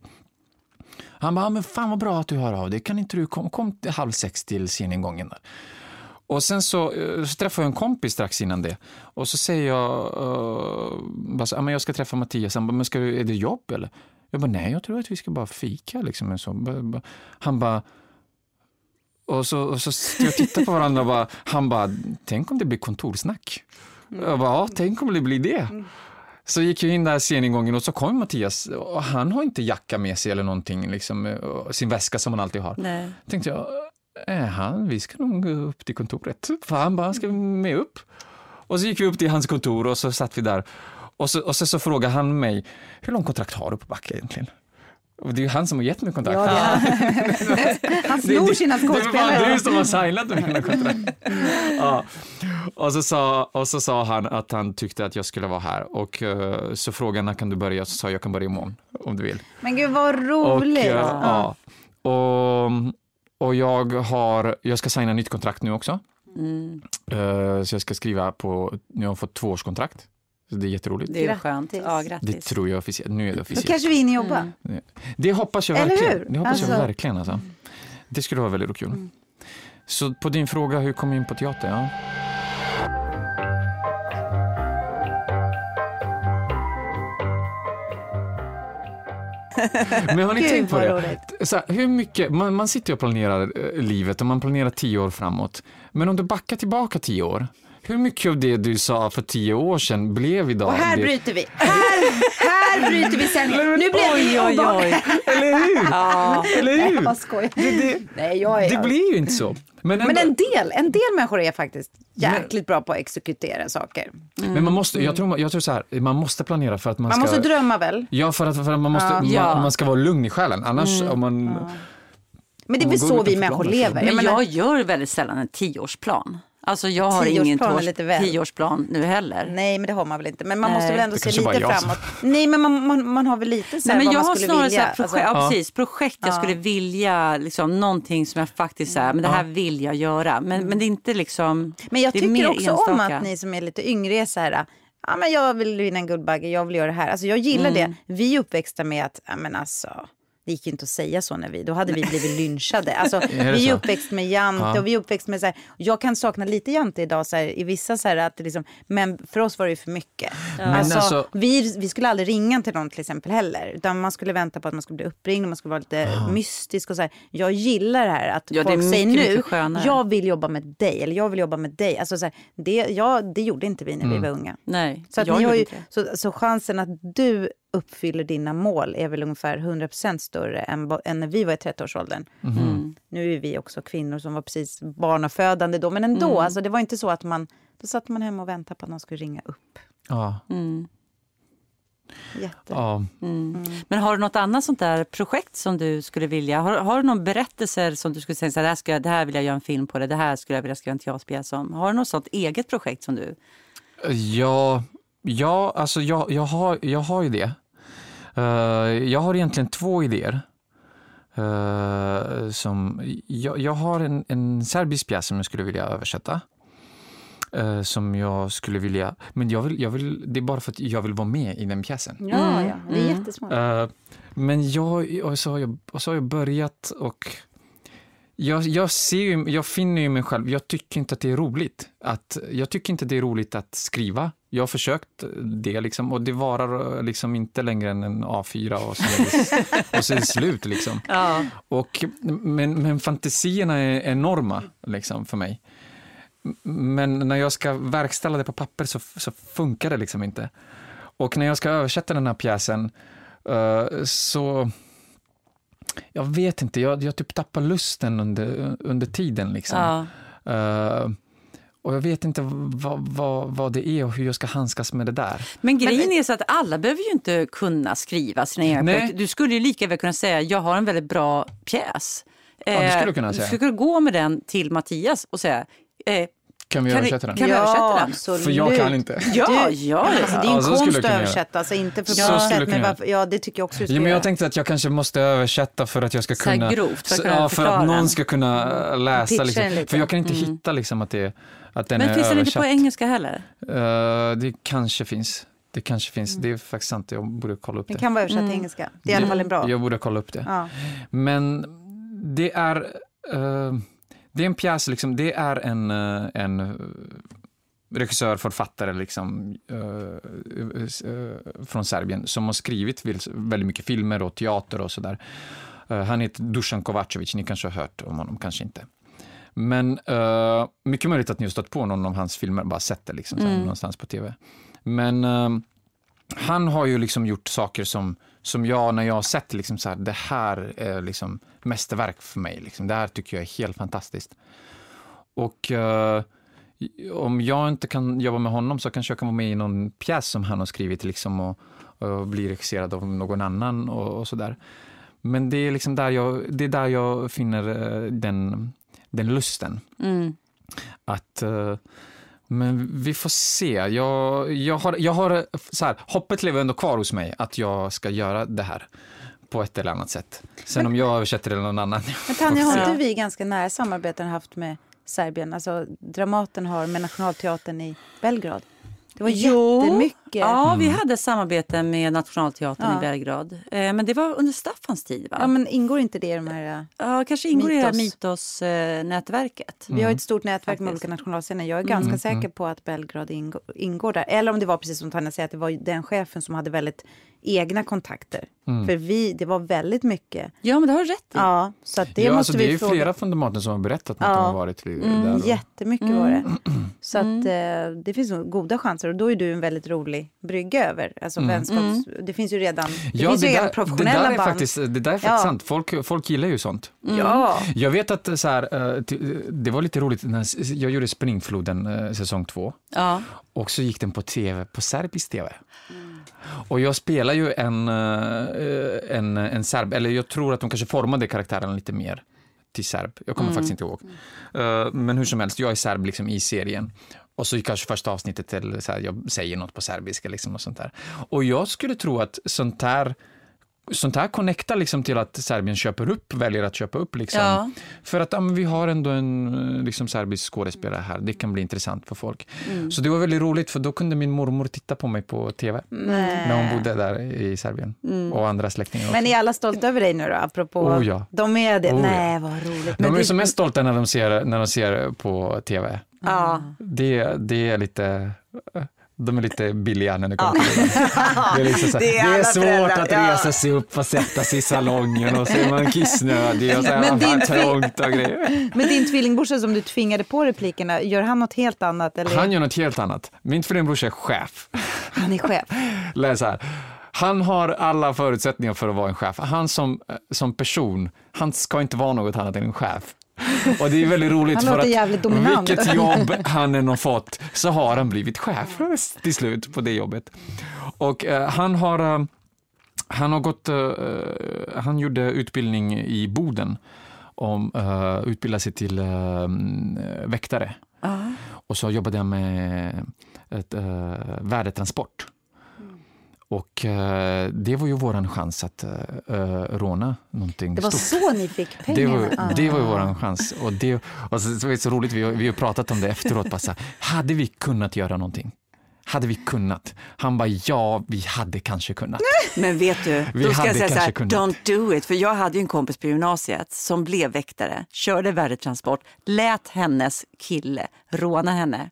Speaker 3: Han bara, men fan vad bra att du hör av dig. Kan inte du komma kom halv sex till sceningången? Där. Och sen så, eh, så träffade jag en kompis strax innan det. Och så säger jag, uh, bara så, jag ska träffa Mattias. Han bara, men ska du, är det jobb eller? Jag bara, nej, jag tror att vi ska bara fika. Liksom, så. Han bara... Och så, och så jag tittar på varandra och bara, han bara, tänk om det blir kontorsnack. Jag bara, ja, tänk om det blir det. Så gick jag in där sceningången och så kom Mattias och han har inte jacka med sig eller någonting, liksom, sin väska som han alltid har.
Speaker 1: Nej.
Speaker 3: tänkte jag, han, vi ska nog gå upp till kontoret. För han bara, ska vi med upp? Och så gick vi upp till hans kontor och så satt vi där. Och så, och så, så frågade han mig, hur lång kontrakt har du på Backa egentligen? Och det är ju han som har gett mig kontrakt.
Speaker 2: Ja, det är Han [laughs] snor sina
Speaker 3: Det var fan
Speaker 2: skådespelare.
Speaker 3: du som har signat mina kontrakt. ja. och, så sa, och så sa han att han tyckte att jag skulle vara här och eh, så frågade när kan du börja och så sa jag jag kan börja imorgon om du vill.
Speaker 2: Men gud vad
Speaker 3: Och,
Speaker 2: roligt.
Speaker 3: eh,
Speaker 2: Ja.
Speaker 3: ja. och, och jag har, jag ska signa nytt kontrakt nu också.
Speaker 1: Mm.
Speaker 3: Eh, så jag ska skriva på, nu har jag fått tvåårskontrakt. Så det är jätteroligt.
Speaker 1: Det är skönt. Ja,
Speaker 3: Det
Speaker 1: grattis.
Speaker 3: tror jag officiellt, nu är det
Speaker 2: Då
Speaker 3: officiellt.
Speaker 2: kanske vi hinner jobba.
Speaker 1: Mm.
Speaker 3: Det hoppas jag
Speaker 2: Eller
Speaker 3: verkligen.
Speaker 2: hur?
Speaker 3: Det hoppas jag
Speaker 2: Alltså-
Speaker 3: verkligen alltså. Det skulle vara väldigt kul.
Speaker 2: Mm.
Speaker 3: Så på din fråga, hur kom jag in på teater? Ja. Men har ni
Speaker 2: Gud,
Speaker 3: tänkt på det? Så här, hur mycket, man, man sitter ju och planerar eh, livet och man planerar tio år framåt. Men om du backar tillbaka tio år, hur mycket av det du sa för tio år sedan blev idag?
Speaker 2: Och här
Speaker 3: det?
Speaker 2: bryter vi. Här, här bryter vi sändningen. Nu blev
Speaker 1: Oj,
Speaker 2: vi
Speaker 1: oj, oj.
Speaker 3: Eller hur? [laughs]
Speaker 1: Ja.
Speaker 3: Eller
Speaker 2: Nej,
Speaker 3: hur?
Speaker 2: jag skojar.
Speaker 3: Det, det,
Speaker 2: Nej, jag är...
Speaker 3: det blir ju inte så. Men, ändå,
Speaker 2: Men en del, en del människor är faktiskt jäkligt bra på att exekutera saker.
Speaker 3: men man måste, jag tror, jag tror så här, man måste planera för att man,
Speaker 2: Man
Speaker 3: ska...
Speaker 2: måste drömma väl?
Speaker 3: Ja, för att, för att man, måste,
Speaker 2: Ja.
Speaker 3: man,
Speaker 1: Ja.
Speaker 3: man ska vara lugn i själen. Annars om man...
Speaker 2: Men det är
Speaker 3: Man
Speaker 2: väl så vi människor lever.
Speaker 1: Men jag gör väldigt sällan en tioårsplan. Alltså jag har ingen
Speaker 2: Tioårsplan
Speaker 1: nu heller.
Speaker 2: Nej, men det har man väl inte. Men man
Speaker 1: Nej.
Speaker 2: måste väl ändå se lite
Speaker 3: jag
Speaker 2: framåt. Nej, men man, man, man har väl lite så här
Speaker 1: Nej, men
Speaker 2: vad
Speaker 1: jag
Speaker 2: man
Speaker 1: har
Speaker 2: skulle
Speaker 1: snarare så
Speaker 2: vilja.
Speaker 1: här projekt,
Speaker 2: Alltså,
Speaker 1: ja, precis, projekt jag
Speaker 2: Ja.
Speaker 1: skulle vilja, liksom, någonting som jag faktiskt säger, men det här vill jag göra. Men, men det är inte liksom,
Speaker 2: men jag tycker också om
Speaker 1: enstaka.
Speaker 2: att ni som är lite yngre är så här, ja men jag vill vinna en Guldbagge, jag vill göra det här. Alltså jag gillar
Speaker 1: Mm.
Speaker 2: det. Vi är uppväxta med att, ja men alltså, det gick ju inte att säga så när vi, då hade vi blivit lynchade. Alltså, [laughs]
Speaker 3: det
Speaker 2: vi är uppväxt med Jante
Speaker 3: Ja.
Speaker 2: och vi är uppväxt med så här, jag kan sakna lite Jante idag så här, i vissa så här att liksom, men för oss var det ju för mycket. Alltså,
Speaker 3: alltså-
Speaker 2: vi, vi skulle aldrig ringa till någon till exempel heller, utan man skulle vänta på att man skulle bli uppringd och man skulle vara lite mystisk och så här. Jag gillar det här att
Speaker 1: Ja, det är
Speaker 2: folk säger
Speaker 1: mycket,
Speaker 2: nu,
Speaker 1: mycket
Speaker 2: jag vill jobba med dig eller jag vill jobba med dig. Alltså, så här, det, ja, det gjorde inte vi när vi var unga.
Speaker 1: nej,
Speaker 2: Så, att
Speaker 1: jag
Speaker 2: ni har ju, så, så chansen att du uppfyller dina mål är väl ungefär 100% större än, än när vi var i 30-årsåldern.
Speaker 1: Mm.
Speaker 2: Nu är vi också kvinnor som var precis barnafödande då, men ändå.
Speaker 1: Mm.
Speaker 2: Alltså, det var inte så att man... Då satt man hemma och väntade på att någon skulle ringa upp.
Speaker 3: Ja,
Speaker 1: Mm.
Speaker 2: Jätte.
Speaker 3: ja.
Speaker 1: Men har du något annat sånt där projekt som du skulle vilja, har, har du någon berättelse som du skulle säga, så här, det, här ska, jag- det här vill jag göra en film på, det, det här skulle jag vilja skriva en teaterpjäs om. Har du något sånt eget projekt som du,
Speaker 3: Ja, ja alltså jag, jag, har, jag har ju det. Eh, jag har egentligen två idéer. Eh, som, jag, jag har en, en serbisk pjäs som jag skulle vilja översätta. Eh, som jag skulle vilja, men jag vill, jag vill, det är bara för att jag vill vara med i den pjäsen.
Speaker 2: Ja,
Speaker 1: Mm,
Speaker 2: ja, det är
Speaker 1: mm.
Speaker 2: jättesmart.
Speaker 3: Eh, men jag, och så har jag, och så har jag börjat och jag, jag, ser ju, jag finner ju mig själv, jag tycker inte att det är roligt. Att, jag tycker inte det är roligt att skriva. Jag har försökt det liksom, och det varar eh, liksom inte längre än en A4 och så är det, [laughs] och så är det slut. Liksom.
Speaker 1: ja.
Speaker 3: Och, men, men fantasierna är enorma liksom, för mig. Men när jag ska verkställa det på papper så, så funkar det liksom inte. Och när jag ska översätta den här pjäsen eh, så... Jag vet inte, jag, jag typ tappar lusten under, under tiden. Liksom.
Speaker 1: ja.
Speaker 3: Eh, och jag vet inte vad, vad, vad det är och hur jag ska handskas med det där.
Speaker 1: Men grejen är så att alla behöver ju inte kunna skriva sina egna
Speaker 3: Nej.
Speaker 1: projekt. Du skulle ju lika väl kunna säga, jag har en väldigt bra pjäs.
Speaker 3: det skulle
Speaker 1: Eh,
Speaker 3: du kunna säga.
Speaker 1: Du skulle gå med den till Mattias och säga, eh,
Speaker 3: Kan vi
Speaker 1: Kan
Speaker 3: översätta den?
Speaker 1: kan vi översätta den?
Speaker 2: absolut.
Speaker 3: För jag kan inte.
Speaker 1: ja,
Speaker 2: Du-
Speaker 1: ja,
Speaker 2: Alltså, det är
Speaker 3: Ja,
Speaker 2: en
Speaker 3: skulle
Speaker 2: konst att översätta, alltså inte för
Speaker 3: Så skulle
Speaker 2: sätt,
Speaker 3: jag
Speaker 2: men varför, ja, det tycker jag också du ska
Speaker 3: Ja, men
Speaker 2: göra.
Speaker 3: jag tänkte att jag kanske måste översätta för att jag ska
Speaker 1: Så
Speaker 3: kunna...
Speaker 1: grovt, för att kunna
Speaker 3: ja, för
Speaker 1: förklara
Speaker 3: att någon ska kunna äh, läsa.
Speaker 2: Pitcha
Speaker 3: Liksom. För jag kan inte hitta liksom att, det, att den
Speaker 1: Men
Speaker 3: är
Speaker 1: finns den inte på engelska heller?
Speaker 3: Eh, det kanske finns. Det kanske finns. Det är faktiskt sant. Jag borde kolla upp
Speaker 2: Den
Speaker 3: det.
Speaker 2: kan vara översatt
Speaker 1: Mm.
Speaker 2: till engelska. Det är i alla fall en bra.
Speaker 3: Jag borde kolla upp det.
Speaker 2: Ja.
Speaker 3: Men det är... eh, det är en pjäs, liksom, det är en, eh, en eh, regissör, författare liksom, eh, från Serbien som har skrivit väl- väldigt mycket filmer och teater och sådär. Han heter Dusan Kovacevic, ni kanske har hört om honom, kanske inte. Men eh, mycket möjligt att ni har stått på någon av hans filmer, bara sett det liksom,
Speaker 1: Mm.
Speaker 3: någonstans på tv. Men eh, han har ju liksom gjort saker som, som jag, när jag har sett liksom så här, det här är liksom mästerverk för mig. Liksom. Det här tycker jag är helt fantastiskt. Och eh, om jag inte kan jobba med honom så kanske jag kan vara med i någon pjäs som han har skrivit liksom, och, och bli regisserad av någon annan och, och sådär. Men det är liksom där jag, det är där jag finner eh, den, den lusten.
Speaker 1: Mm.
Speaker 3: Att, eh, men vi får se. Jag, jag har, jag har så här, hoppet lever ändå kvar hos mig att jag ska göra det här på ett eller annat sätt. Sen om jag översätter det eller någon annan. [laughs]
Speaker 2: Men Tanja, har inte vi ganska nära samarbeten haft med Serbien? Alltså Dramaten har med Nationalteatern i Belgrad. Det var jättemycket.
Speaker 1: Ja, vi hade samarbete med Nationalteatern
Speaker 2: Ja.
Speaker 1: i Belgrad. Eh, men det var under Staffans tid, va?
Speaker 2: Ja, men ingår inte det i de här... äh,
Speaker 1: Ja, kanske ingår i det här
Speaker 2: Mytos.
Speaker 1: Mytos-nätverket.
Speaker 2: Vi har ett stort nätverk med olika nationalscener. Jag är ganska säker på att Belgrad ingår, ingår där. Eller om det var precis som Tanja säger, att det var den chefen som hade väldigt egna kontakter. För vi, det var väldigt mycket.
Speaker 1: Ja, men det har du rätt i.
Speaker 2: Ja, så att det
Speaker 3: ja,
Speaker 2: måste
Speaker 3: alltså,
Speaker 2: vi
Speaker 3: det är ju
Speaker 2: fråga.
Speaker 3: flera från Dramaten som har berättat att
Speaker 2: Ja.
Speaker 3: de har varit där.
Speaker 2: Mm,
Speaker 3: och-
Speaker 2: jättemycket var det. Så att eh, det finns goda chanser. Och då är du en väldigt rolig brygga över. Alltså vänskaps... Det finns ju redan, det
Speaker 3: Ja,
Speaker 2: finns
Speaker 3: det,
Speaker 2: ju redan
Speaker 3: där, det
Speaker 2: professionella
Speaker 3: där är
Speaker 2: band.
Speaker 3: faktiskt, det där är faktiskt
Speaker 2: Ja.
Speaker 3: sant. Folk, folk gillar ju sånt.
Speaker 2: Ja.
Speaker 3: Jag vet att så här, eh, det var lite roligt när jag gjorde Springfloden eh, säsong två
Speaker 1: Ja.
Speaker 3: och så gick den på tv, på serbisk tv. Och jag spelar ju en, eh, en, en serb, eller jag tror att de kanske formade karaktären lite mer till serb. Jag kommer faktiskt inte ihåg. Eh, Men hur som helst, jag är serb liksom i serien. Och så kanske första avsnittet, eller så här, jag säger något på serbiska liksom och sånt där. Och jag skulle tro att sånt här Sånt här connectar liksom till att Serbien köper upp, väljer att köpa upp. Liksom.
Speaker 1: Ja.
Speaker 3: För att ja, vi har ändå en liksom, serbisk skådespelare här, det kan bli intressant för folk. Så det var väldigt roligt för då kunde min mormor titta på mig på tv när hon bodde där i Serbien. Och andra släktingar också.
Speaker 2: Men är alla stolta över dig nu då? Apropå...
Speaker 3: Oh, ja.
Speaker 2: De är det?
Speaker 3: Oh.
Speaker 2: Nej, vad roligt.
Speaker 3: De är
Speaker 2: det-
Speaker 3: som mest stolta när de ser, när de ser på tv.
Speaker 1: Ja.
Speaker 3: Det, det är lite... De är lite billiga när det kommer till det. Det är, liksom så här,
Speaker 2: Det
Speaker 3: det
Speaker 2: är
Speaker 3: är,
Speaker 2: alla
Speaker 3: svårt
Speaker 2: föräldrar,
Speaker 3: att
Speaker 2: ja.
Speaker 3: resa sig upp och sätta sig i salongen och så är man kissnödig och så är
Speaker 2: din
Speaker 3: man
Speaker 2: tvi-
Speaker 3: trångt och grejer.
Speaker 2: Men din tvillingbrorsa som du tvingade på replikerna, gör han något helt annat? Eller?
Speaker 3: Han gör något helt annat. Min tvillingbrorsa är chef.
Speaker 2: Han är chef. [laughs]
Speaker 3: Läs här. Han har alla förutsättningar för att vara en chef. Han som, som person, han ska inte vara något annat än en chef. Och det är väldigt roligt
Speaker 2: Han
Speaker 3: för att
Speaker 2: dominant.
Speaker 3: vilket jobb han än har fått så har han blivit chef till slut på det jobbet. Och eh, han har eh, han har gått, eh, han gjorde utbildning i Boden om uh, utbilda sig till uh, väktare. Och så jobbade jag med ett, uh, värdetransport. Och eh, det var ju våran chans att uh, råna någonting
Speaker 2: Det var
Speaker 3: stort.
Speaker 2: så ni fick
Speaker 3: Det
Speaker 2: pengarna?
Speaker 3: var,
Speaker 2: Ah.
Speaker 3: det var ju våran chans. Och det, och så, så var det så roligt, vi har, vi har pratat om det efteråt. Bara så här, hade vi kunnat göra någonting? Hade vi kunnat? Han bara, ja, vi hade kanske kunnat. [laughs]
Speaker 1: Men vet du,
Speaker 3: Vi
Speaker 1: då ska jag säga så här,
Speaker 3: kunnat.
Speaker 1: don't do it. För jag hade ju en kompis på gymnasiet som blev väktare, körde värdetransport, lät hennes kille råna henne.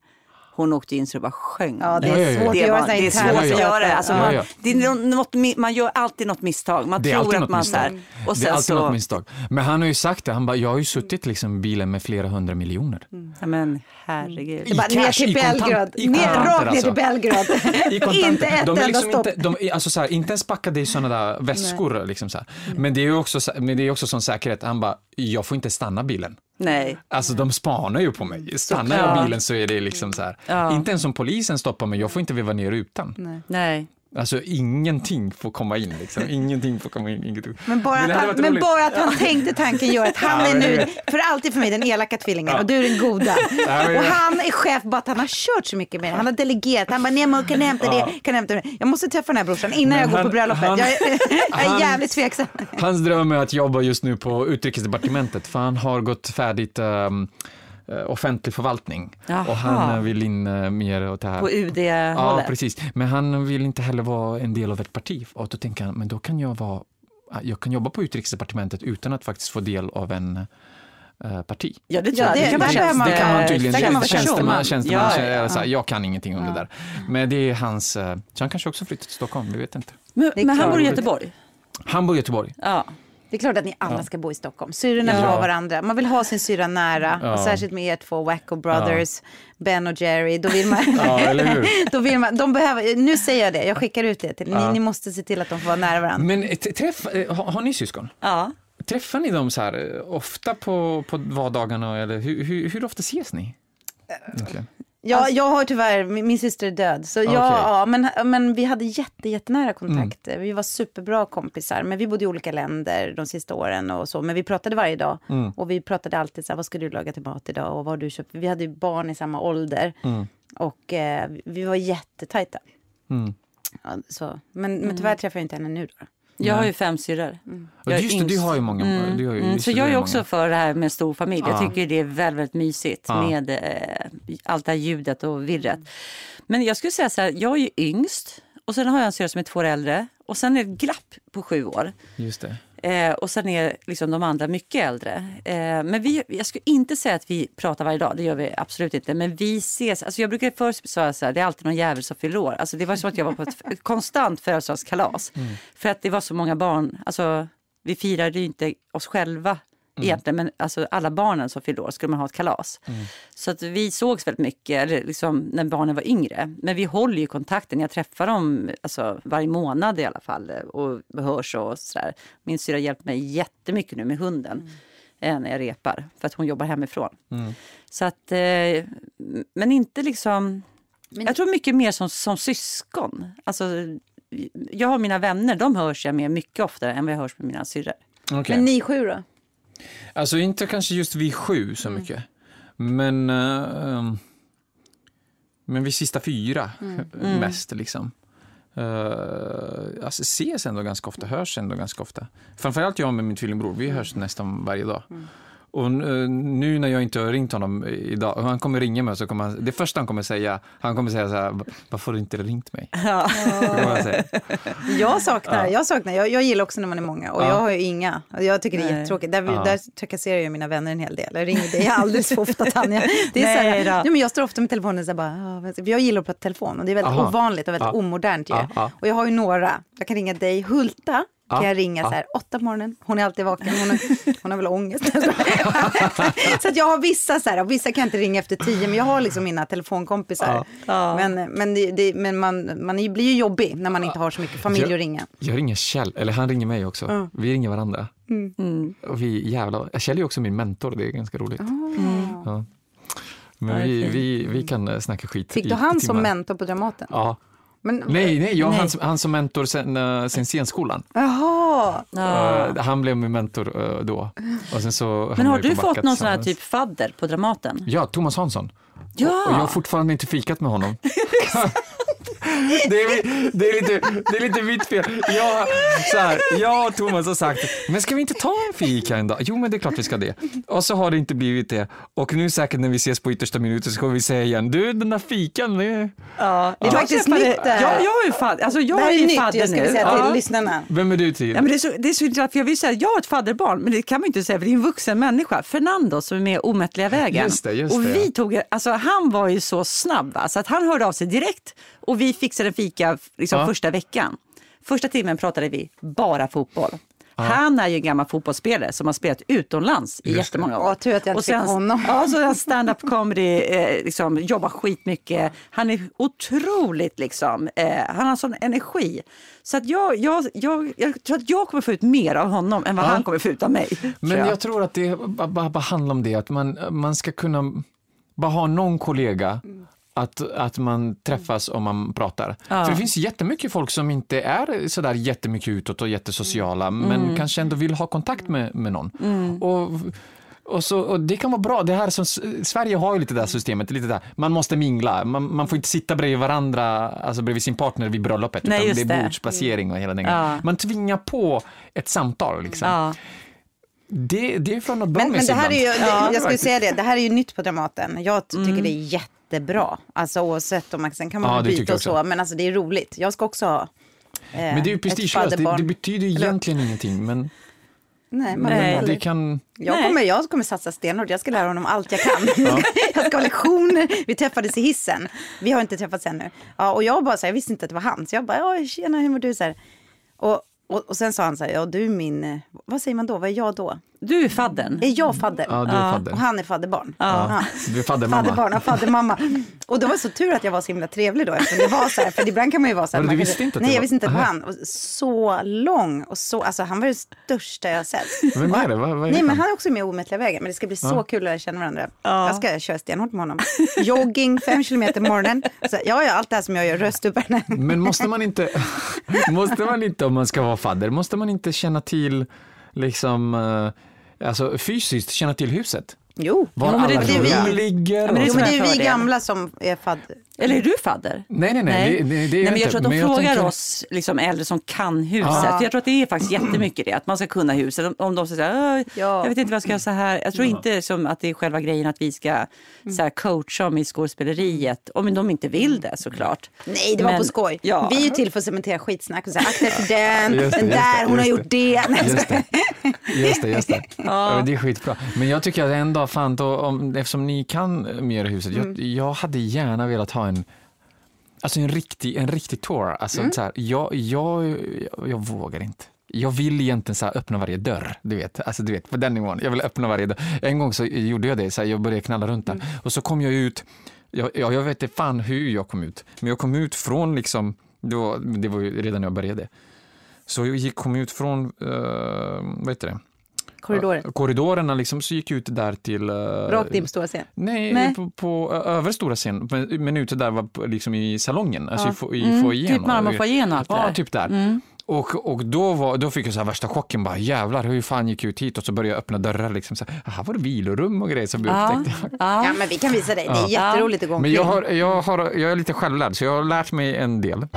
Speaker 1: Hon åkte in så det bara sjöng.
Speaker 2: Ja, det är svårt
Speaker 1: Det,
Speaker 2: att göra
Speaker 1: var, det är svårt att göra. Alltså man. Det är nå- något, man gör alltid något misstag. Man
Speaker 3: Det är
Speaker 1: tror att man så här,
Speaker 3: misstag.
Speaker 1: och
Speaker 3: det är alltid
Speaker 1: så,
Speaker 3: något misstag. Men han har ju sagt det, han bara, jag har ju suttit liksom i bilen med flera hundra miljoner.
Speaker 1: ja, men herregud.
Speaker 2: Är bara
Speaker 3: I
Speaker 2: ner
Speaker 3: cash,
Speaker 2: till
Speaker 3: i
Speaker 2: Belgrad.
Speaker 3: i
Speaker 2: ner,
Speaker 3: kontanter
Speaker 2: rakt ner
Speaker 3: alltså.
Speaker 2: till Belgrad.
Speaker 3: I kontanter.
Speaker 2: inte ett
Speaker 3: de är
Speaker 2: enda
Speaker 3: liksom
Speaker 2: stopp.
Speaker 3: Inte, de alltså så här, inte ens packade i sådana där väskor. Liksom så här. Men det är ju också, så- men det är också sån säkerhet. Han bara, jag får inte stanna bilen.
Speaker 1: Nej.
Speaker 3: Alltså de spanar ju på mig. Stannar
Speaker 1: Ja.
Speaker 3: jag bilen så är det liksom så här.
Speaker 1: Ja.
Speaker 3: Inte ens om polisen stoppar mig, jag får inte veva ner rutan.
Speaker 1: Nej.
Speaker 3: Alltså ingenting får komma in liksom. Ingenting får komma in. Ingenting.
Speaker 2: Men bara,
Speaker 3: hade
Speaker 2: han, men bara att han tänkte tanken gör att han
Speaker 3: Ja,
Speaker 2: är
Speaker 3: men
Speaker 2: nu, för alltid för mig, den elaka tvillingen och du är den goda. [laughs]
Speaker 3: men-
Speaker 2: Och han är chef bara att han har kört så mycket med det. Han har delegerat. Han bara, Nemo kan jag hämta det, kan hämta det. Jag måste träffa den här brorsan innan
Speaker 3: Men
Speaker 2: jag går
Speaker 3: han-
Speaker 2: på bröllopet.
Speaker 3: han-
Speaker 2: jag, är, [laughs] jag är jävligt tveksam.
Speaker 3: Hans dröm är att jobba just nu på utrikesdepartementet för han har gått färdigt um, offentlig förvaltning.
Speaker 1: Jaha.
Speaker 3: Och han eh, vill in eh, mer åt det här.
Speaker 1: På UD-hållet.
Speaker 3: Ja, precis. Men han vill inte heller vara en del av ett parti. Och då tänker han, men då kan jag vara jag kan jobba på utrikesdepartementet utan att faktiskt få del av en eh, parti.
Speaker 1: Ja, det tror
Speaker 2: Ja, det-
Speaker 1: kan
Speaker 2: man-
Speaker 3: Det kan man tydligen.
Speaker 2: där kan man vara
Speaker 3: tjänsteman,
Speaker 2: tjänsteman.
Speaker 1: Ja, ja,
Speaker 3: här, jag kan ingenting om det där. Men det är hans, eh, så han kanske också flyttar till Stockholm, vi vet inte.
Speaker 1: Men,
Speaker 2: Det
Speaker 1: men han bor i Göteborg.
Speaker 3: Han bor i Göteborg.
Speaker 1: Ja.
Speaker 2: Det är klart att ni alla ska bo i Stockholm. Syrrorna
Speaker 3: Ja.
Speaker 2: har varandra. Man vill ha sin syrra nära.
Speaker 3: Ja.
Speaker 2: Och särskilt med er två Wacko Brothers, Ben och Jerry. Då vill man...
Speaker 3: Ja? [laughs]
Speaker 2: Då vill man, de behöver, nu säger jag det, jag skickar ut det till ni.
Speaker 3: Ja.
Speaker 2: Ni måste se till att de får vara nära varandra.
Speaker 3: Men eh, träff, eh, har, har ni syskon?
Speaker 1: Ja.
Speaker 3: Träffar ni dem så här eh, ofta på, på vardagarna eller hur, hur, hur ofta ses ni? Egentligen?
Speaker 2: Ja, jag har tyvärr, min, min syster är död. Så
Speaker 3: Okej.
Speaker 2: ja, ja men, men vi hade jätte, jättenära kontakt. Vi var superbra kompisar. Men vi bodde i olika länder de sista åren och så. Men vi pratade varje dag. Och vi pratade alltid så här, vad ska du laga till mat idag? Och vad har du köpt? Vi hade ju barn i samma ålder. Och eh, vi var jättetajta.
Speaker 3: Mm.
Speaker 2: Ja, så. Men, men tyvärr träffar jag inte henne nu då.
Speaker 1: Jag har ju fem syrror. Är
Speaker 3: just det, du har ju många.
Speaker 1: Mm.
Speaker 3: Du har ju,
Speaker 1: Mm, så jag är också
Speaker 3: många.
Speaker 1: för det här med stor familj. Jag
Speaker 3: Ja.
Speaker 1: tycker det är väldigt, väldigt mysigt med eh, allt det här ljudet och virret. Men jag skulle säga så här, jag är ju yngst och sen har jag en syster som är två år äldre och sen är det ett glapp på sju år.
Speaker 3: Just det.
Speaker 1: Eh, och sen är liksom de andra mycket äldre. Eh, men vi, jag skulle inte säga att vi pratar varje dag, det gör vi absolut inte. Men vi ses, alltså jag brukar först säga så här, det är alltid någon jävel som fyller år. Alltså det var som att jag var på ett, konstant födelsedagskalas. För att det var så många barn, alltså vi firade ju inte oss själva egentligen, men alltså alla barnen som fyllde år skulle man ha ett kalas. Så att vi sågs väldigt mycket, liksom när barnen var yngre. Men vi håller ju kontakten, jag träffar dem alltså, varje månad i alla fall och hörs och sådär. Min syra har hjälpt mig jättemycket nu med hunden eh, när jag repar, för att hon jobbar hemifrån. Så att, eh, men inte liksom... Jag tror mycket mer som, som syskon. Alltså, jag har mina vänner, de hörs jag med mycket oftare än vad jag hörs med mina syrror.
Speaker 3: Okej.
Speaker 2: Men ni sju då?
Speaker 3: Alltså inte kanske just vi sju så mycket. Men, eh, ehm, men vi sista fyra mest liksom. Uh, alltså ses ändå ganska ofta, hörs ändå ganska ofta. Framförallt jag med min tvillingbror, vi hörs nästan varje dag. Och eh, nu när jag inte har ringt honom idag, han kommer ringa mig, så kommer han, det första han kommer säga, han kommer säga så här, varför har du inte ringt mig?
Speaker 1: Ja. [laughs]
Speaker 2: Jag saknar, jag saknar, jag, jag gillar också när man är många och
Speaker 3: Ja.
Speaker 2: jag har ju inga. Jag tycker det är jättetråkigt. Där,
Speaker 3: Ja.
Speaker 2: där trakasserar jag mina vänner en hel del. Jag ringer dig alldeles för ofta Tanja. [laughs] Det är så
Speaker 1: Nej
Speaker 2: här,
Speaker 1: då.
Speaker 2: nej, men jag står ofta med telefonen och så här bara, "Ah, för jag gillar att prata telefon och det är väldigt
Speaker 3: Aha.
Speaker 2: ovanligt och väldigt
Speaker 3: Ja.
Speaker 2: omodernt ju.
Speaker 3: Ja, ja.
Speaker 2: Och jag har ju några, jag kan ringa dig, Hulta. Kan
Speaker 3: Ja,
Speaker 2: jag ringa
Speaker 3: ja.
Speaker 2: så här åtta på morgonen, hon är alltid vaken, hon, är, hon har väl ångest. [laughs] så att jag har vissa så här, vissa kan jag inte ringa efter tio, men jag har liksom mina telefonkompisar.
Speaker 3: Ja.
Speaker 1: Ja.
Speaker 2: Men, men, det, det, men man, man blir ju jobbig när man inte har så mycket familj
Speaker 3: Jag-
Speaker 2: att ringa.
Speaker 3: Jag ringer Kjell, eller han ringer mig också. Vi ringer varandra.
Speaker 1: Mm.
Speaker 3: Och vi jävlar, Kjell är också min mentor, det är ganska roligt. Ja. Men vi, vi, vi kan eh, snacka skit
Speaker 2: Fick du han som mentor på Dramaten?
Speaker 3: Ja.
Speaker 2: Men,
Speaker 3: Nej, nej, jag,
Speaker 1: Nej.
Speaker 3: Han, som- han som mentor sen, eh, sen scenskolan.
Speaker 2: Jaha,
Speaker 1: Ja.
Speaker 3: Eh, han blev min mentor eh, då. Och sen så
Speaker 1: Men har du fått någon sån här typ fadder på Dramaten?
Speaker 3: Ja, Thomas Hansson.
Speaker 1: Ja!
Speaker 3: Och jag har fortfarande inte fikat med honom. [laughs] [laughs] det, är, det, är lite, det är lite mitt fel. Jag, så här, jag och Thomas har sagt, men ska vi inte ta en fika en dag? Jo, men det är klart vi ska det. Och så har det inte blivit det. Och nu säkert när vi ses på yttersta minuten så kommer vi säga igen, du den där fikan, det...
Speaker 1: Ja,
Speaker 2: Det är faktiskt nytt det här.
Speaker 1: Ja, jag ju fadder, alltså jag
Speaker 2: det här
Speaker 1: är
Speaker 2: är
Speaker 1: ju
Speaker 2: nytt,
Speaker 1: fadder
Speaker 2: jag ska
Speaker 1: nu.
Speaker 2: säga till
Speaker 1: Ja.
Speaker 2: lyssnarna.
Speaker 3: Vem är du till?
Speaker 1: Ja, men det, är så, det är så intressant, för jag vill säga jag har ett fadderbarn, men det kan man inte säga för det är en vuxen människa. Fernando som är med i Omättliga vägen.
Speaker 3: Just det, just
Speaker 1: och vi
Speaker 3: ja.
Speaker 1: tog, alltså, han var ju så snabb va? så att han hörde av sig direkt och vi fixade en fika liksom,
Speaker 3: Ja.
Speaker 1: första veckan. Första timmen pratade vi bara fotboll. Han är ju en gammal fotbollsspelare som har spelat utomlands i jättemånga år.
Speaker 2: Tur att jag inte
Speaker 1: och sen,
Speaker 2: fick honom.
Speaker 1: Ja, så han stand-up comedy, eh, liksom, jobbar skitmycket. Han är otroligt liksom, eh, han har sån energi. Så att jag, jag, jag, jag tror att jag kommer få ut mer av honom än vad
Speaker 3: Ja.
Speaker 1: han kommer få ut av mig. tror
Speaker 3: Men
Speaker 1: jag.
Speaker 3: jag tror att det bara handlar om det, att man, man ska kunna bara ha någon kollega att, att man träffas och man pratar.
Speaker 1: Ja.
Speaker 3: För det finns jättemycket folk som inte är sådär jättemycket utåt och jättesociala, men kanske ändå vill ha kontakt med, med någon. Och, och, så, och det kan vara bra. Det här som, Sverige har ju lite det här systemet, lite där, man måste mingla, man, man får inte sitta bredvid varandra, alltså bredvid sin partner vid bröllopet,
Speaker 1: Nej,
Speaker 3: utan det är bordsplacering och hela den
Speaker 1: Ja.
Speaker 3: Man tvingar på ett samtal. Liksom.
Speaker 1: Ja.
Speaker 3: Det, det är från något
Speaker 2: Men,
Speaker 3: med
Speaker 2: men det här är ju,
Speaker 1: Ja.
Speaker 2: jag skulle säga det, det här är ju nytt på Dramaten. Jag ty- tycker det är jättebra. Alltså oavsett om man, sen kan man
Speaker 3: Ja,
Speaker 2: byta och så,
Speaker 3: också.
Speaker 2: men alltså det är roligt. Jag ska också ha eh,
Speaker 3: Men det är ju prestigelöst, det, det betyder ju
Speaker 2: Eller-
Speaker 3: egentligen ingenting. Men,
Speaker 2: Nej, man
Speaker 1: Nej.
Speaker 2: men
Speaker 3: det kan...
Speaker 2: jag,
Speaker 1: Nej.
Speaker 2: kommer, jag kommer satsa stenhårt, jag ska lära honom allt jag kan. [laughs] [laughs] jag ska ha lektioner, vi träffades i hissen. Vi har inte träffats ännu. Ja, och jag bara så här, jag visste inte att det var han. Så jag bara, ja tjena hur mår du? Så här. Och, och, och sen sa han så här, ja du är min, eh, vad säger man då, vad är jag då?
Speaker 1: Du är faddern.
Speaker 2: Är jag fadder?
Speaker 3: Ja, du är fadder.
Speaker 2: Och han är fadderbarn.
Speaker 3: Ja. Du är faddermamma.
Speaker 2: Fadderbarn och faddermamma. Och det var så tur att jag var så himla trevlig då. Eftersom det var så här, för ibland kan man ju vara så här.
Speaker 3: Men du visste inte att
Speaker 2: Nej,
Speaker 3: det
Speaker 2: jag
Speaker 3: var-
Speaker 2: visste inte att det var han. Och så lång och så, alltså han var det största jag har sett.
Speaker 3: Vem är det? Vad, vad är
Speaker 2: Nej men han är också med i Omättliga vägen. Men det ska bli så kul att lära känna varandra. Jag ska köra stenhårt med honom. Jogging fem kilometer i morgonen. Så, ja, ja, allt det här som jag gör, röstupparna.
Speaker 3: Men måste man inte, [laughs] måste man inte om man ska vara fadder, måste man inte känna till liksom, eh, alltså fysiskt känna till huset?
Speaker 2: Jo,
Speaker 3: Var
Speaker 1: Jo, men det
Speaker 3: alla
Speaker 1: tror
Speaker 3: rum
Speaker 1: jag.
Speaker 3: ligger?
Speaker 1: Ja, men det
Speaker 2: jo, men det är vi gamla som är fadder.
Speaker 1: Eller är du fadder?
Speaker 3: Nej, nej, nej. Det, det, det är
Speaker 1: Nej, men jag tror att de
Speaker 3: Men
Speaker 1: frågar
Speaker 3: tänker-
Speaker 1: oss liksom, äldre som kan huset.
Speaker 2: Ja.
Speaker 1: För jag tror att det är faktiskt jättemycket det, att man ska kunna huset. Om, om de säger så här, "Åh,
Speaker 2: Ja.
Speaker 1: jag vet inte vad jag ska göra så här. Jag tror inte som att det är själva grejen att vi ska så här, coacha dem i skådespeleriet. Om de inte vill det såklart.
Speaker 2: Nej, det var
Speaker 1: Men-
Speaker 2: på skoj.
Speaker 1: Ja.
Speaker 2: Vi är ju till för att cementera skitsnack och säga akta för den,
Speaker 3: Just det,
Speaker 2: den
Speaker 3: just
Speaker 2: där,
Speaker 3: det,
Speaker 2: hon har gjort det. Nej, [laughs]
Speaker 3: Just det, just det. [laughs] Just det. Ja. men det är skitbra. Men jag tycker att ändå, fan, då, om, eftersom ni kan mer huset, jag, jag hade gärna velat ha en Alltså en riktig, en riktig tour. Alltså så här, jag, jag, jag, jag vågar inte. Jag vill egentligen så öppna varje dörr, du vet. Alltså du vet, på den nivån. Jag vill öppna varje dörr. En gång så gjorde jag det, så här, jag började knalla runt där. Och så kom jag ut, jag, jag, vet inte fan hur jag kom ut, men jag kom ut från liksom, det var, det var ju redan när jag började. Så jag gick, kom ut från, uh, vad heter det?
Speaker 2: Korridoren.
Speaker 3: Korridorerna liksom, så gick ut där till... eh,
Speaker 2: Rakt in på stora scen.
Speaker 3: Nej,
Speaker 2: Nej.
Speaker 3: på, på ö, över stora scen, men, men ute där var liksom i salongen, alltså i, fo- i
Speaker 1: Mm,
Speaker 3: foajén.
Speaker 1: typ Marmorfoajén och allt
Speaker 3: Ja,
Speaker 1: där.
Speaker 3: typ där. Och, och då, var, då fick jag så här värsta chocken, bara jävlar hur fan gick jag ut hit? Och så började jag öppna dörrar, liksom, så här, här var det vilorum och grejer som vi
Speaker 1: Ja,
Speaker 3: upptäckte.
Speaker 1: ja.
Speaker 2: Ja, men vi kan visa dig. Det är jätteroligt att gå
Speaker 3: Men
Speaker 2: omkring.
Speaker 3: jag, har, jag, har, jag är lite självlärd, så jag har lärt mig en del.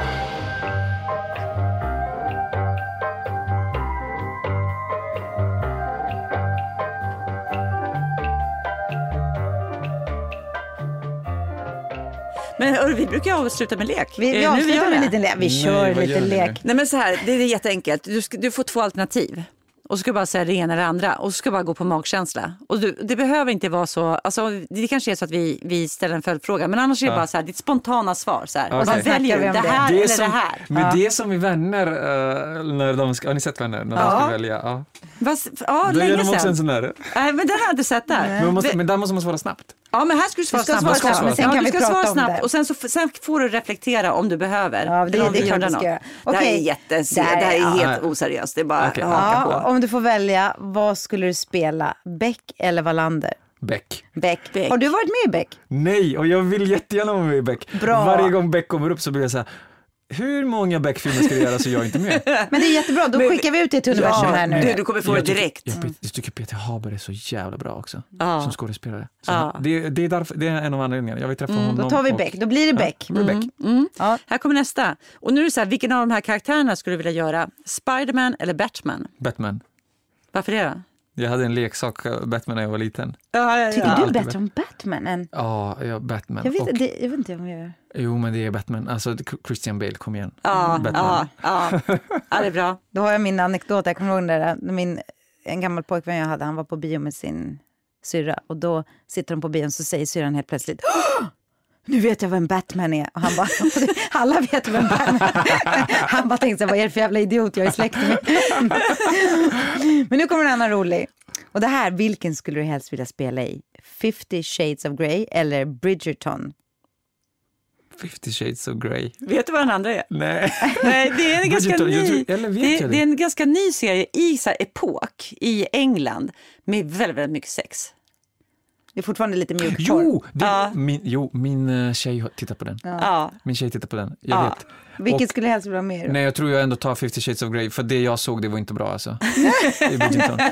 Speaker 1: Men hörru, vi brukar avsluta med lek.
Speaker 2: Vi, vi
Speaker 1: det nu
Speaker 2: avslutar med en liten lek. Vi
Speaker 3: Nej,
Speaker 2: kör
Speaker 3: vad
Speaker 2: lite lek.
Speaker 1: Nej men så här, det är jätteenkelt. Du, ska, du får två alternativ. Och så ska du bara säga det ena eller det andra. Och så ska du bara gå på magkänsla. Och du, det behöver inte vara så, alltså, det kanske är så att vi, vi ställer en följdfråga. Men annars är det bara så här, ditt spontana svar. Så här.
Speaker 3: Okej.
Speaker 1: Vad
Speaker 3: Snackar
Speaker 1: väljer
Speaker 2: vi
Speaker 1: du?
Speaker 2: om
Speaker 1: Det här
Speaker 3: Det är
Speaker 1: eller
Speaker 3: som,
Speaker 1: det här?
Speaker 3: Men det är som i Vänner, eh, när de ska, har ni sett Vänner? När de ska välja? Ja.
Speaker 1: Vad, ja,
Speaker 3: Då gör
Speaker 1: länge
Speaker 3: de också en
Speaker 1: sedan.
Speaker 3: sån där.
Speaker 1: Nej, men den har jag inte sett där.
Speaker 3: Men, måste, men där måste man svara snabbt.
Speaker 1: Ja, men här ska du svara
Speaker 2: ska
Speaker 1: snabbt.
Speaker 2: svara
Speaker 3: snabbt, men
Speaker 2: sen
Speaker 1: ja,
Speaker 2: kan
Speaker 1: du
Speaker 2: vi
Speaker 1: ska
Speaker 2: prata
Speaker 1: svara snabbt
Speaker 2: det.
Speaker 1: och sen, så, sen får du reflektera om du behöver.
Speaker 2: Ja, det- det är
Speaker 1: vi
Speaker 2: ska
Speaker 1: något.
Speaker 2: göra.
Speaker 1: Det här är, jättes,
Speaker 2: Det här-
Speaker 1: det här är
Speaker 2: ja.
Speaker 1: helt oseriöst. Det är bara haka
Speaker 2: Ja,
Speaker 1: på.
Speaker 2: om du får välja, vad skulle du spela? Beck eller Wallander?
Speaker 3: Beck.
Speaker 2: Beck.
Speaker 1: Beck.
Speaker 2: Har du varit med i Beck?
Speaker 3: Nej, och jag vill jättegärna vara med i Beck.
Speaker 2: Bra.
Speaker 3: Varje gång Beck kommer upp så blir jag så här, hur många Beck-filmer ska du göra så jag är inte med? [laughs]
Speaker 2: Men det är jättebra, då
Speaker 1: Men-
Speaker 2: skickar vi ut det till universum här nu.
Speaker 1: du, du kommer få det
Speaker 3: Jag tycker-
Speaker 1: direkt.
Speaker 3: Jag, jag tycker Peter Haber är så jävla bra också,
Speaker 1: Ja.
Speaker 3: som skådespelare. Så
Speaker 1: Ja.
Speaker 3: det, det, är därför, det är en av anledningarna. Jag vill träffa honom.
Speaker 2: Då tar vi
Speaker 3: och-
Speaker 2: Beck, då blir det Beck.
Speaker 3: Ja, det blir Beck.
Speaker 2: Ja.
Speaker 1: Här kommer nästa. Och nu är det så här, vilken av de här karaktärerna skulle du vilja göra? Spiderman eller Batman?
Speaker 3: Batman.
Speaker 1: Varför det då?
Speaker 3: Jag hade en leksak, eh, Batman, när jag var liten.
Speaker 1: Ja, ja,
Speaker 2: Tycker
Speaker 3: Ja,
Speaker 2: du
Speaker 3: alltid
Speaker 2: bättre om Batman än...
Speaker 3: Ja, ja Batman.
Speaker 2: Jag vet,
Speaker 3: och,
Speaker 2: det, jag vet inte om jag gör.
Speaker 3: Jo, men det är Batman. Alltså Christian Bale, kom igen.
Speaker 1: Ja,
Speaker 3: Batman.
Speaker 1: ja, ja. [laughs] ja, det är bra.
Speaker 2: Då har jag min anekdot, jag kommer ihåg där, när min, en gammal pojkvän jag hade, han var på bio med sin syrra och då sitter de på bion så säger syrran helt plötsligt "Åh! Nu vet jag vem Batman är. Och han bara, [laughs] alla vet vem Batman är. [laughs] Han bara tänkte, vad är det för jävla idiot jag är släkt med? [laughs] Men nu kommer en annan rolig. Och det här, vilken skulle du helst vilja spela i? 50 shades of Grey eller Bridgerton?
Speaker 3: 50 shades of Grey.
Speaker 1: Vet du vad den andra är?
Speaker 3: Nej.
Speaker 1: Nej, det är en ganska
Speaker 3: Bridgerton,
Speaker 1: ny,
Speaker 3: tror-
Speaker 1: det det? är en ganska ny serie i så här, epok i England med väldigt, väldigt mycket sex.
Speaker 2: Det är fortfarande lite mjukporr.
Speaker 3: Jo, det,
Speaker 1: Ja.
Speaker 3: min, jo, min eh, tjej har tittat på den.
Speaker 1: Ja.
Speaker 3: Min tjej tittar på den, jag
Speaker 1: Ja.
Speaker 3: vet.
Speaker 2: Vilket
Speaker 3: Och-
Speaker 2: skulle helst vilja ha med?
Speaker 3: Nej, jag tror jag ändå tar 50 shades of Grey, för det jag såg det var inte bra alltså. [laughs]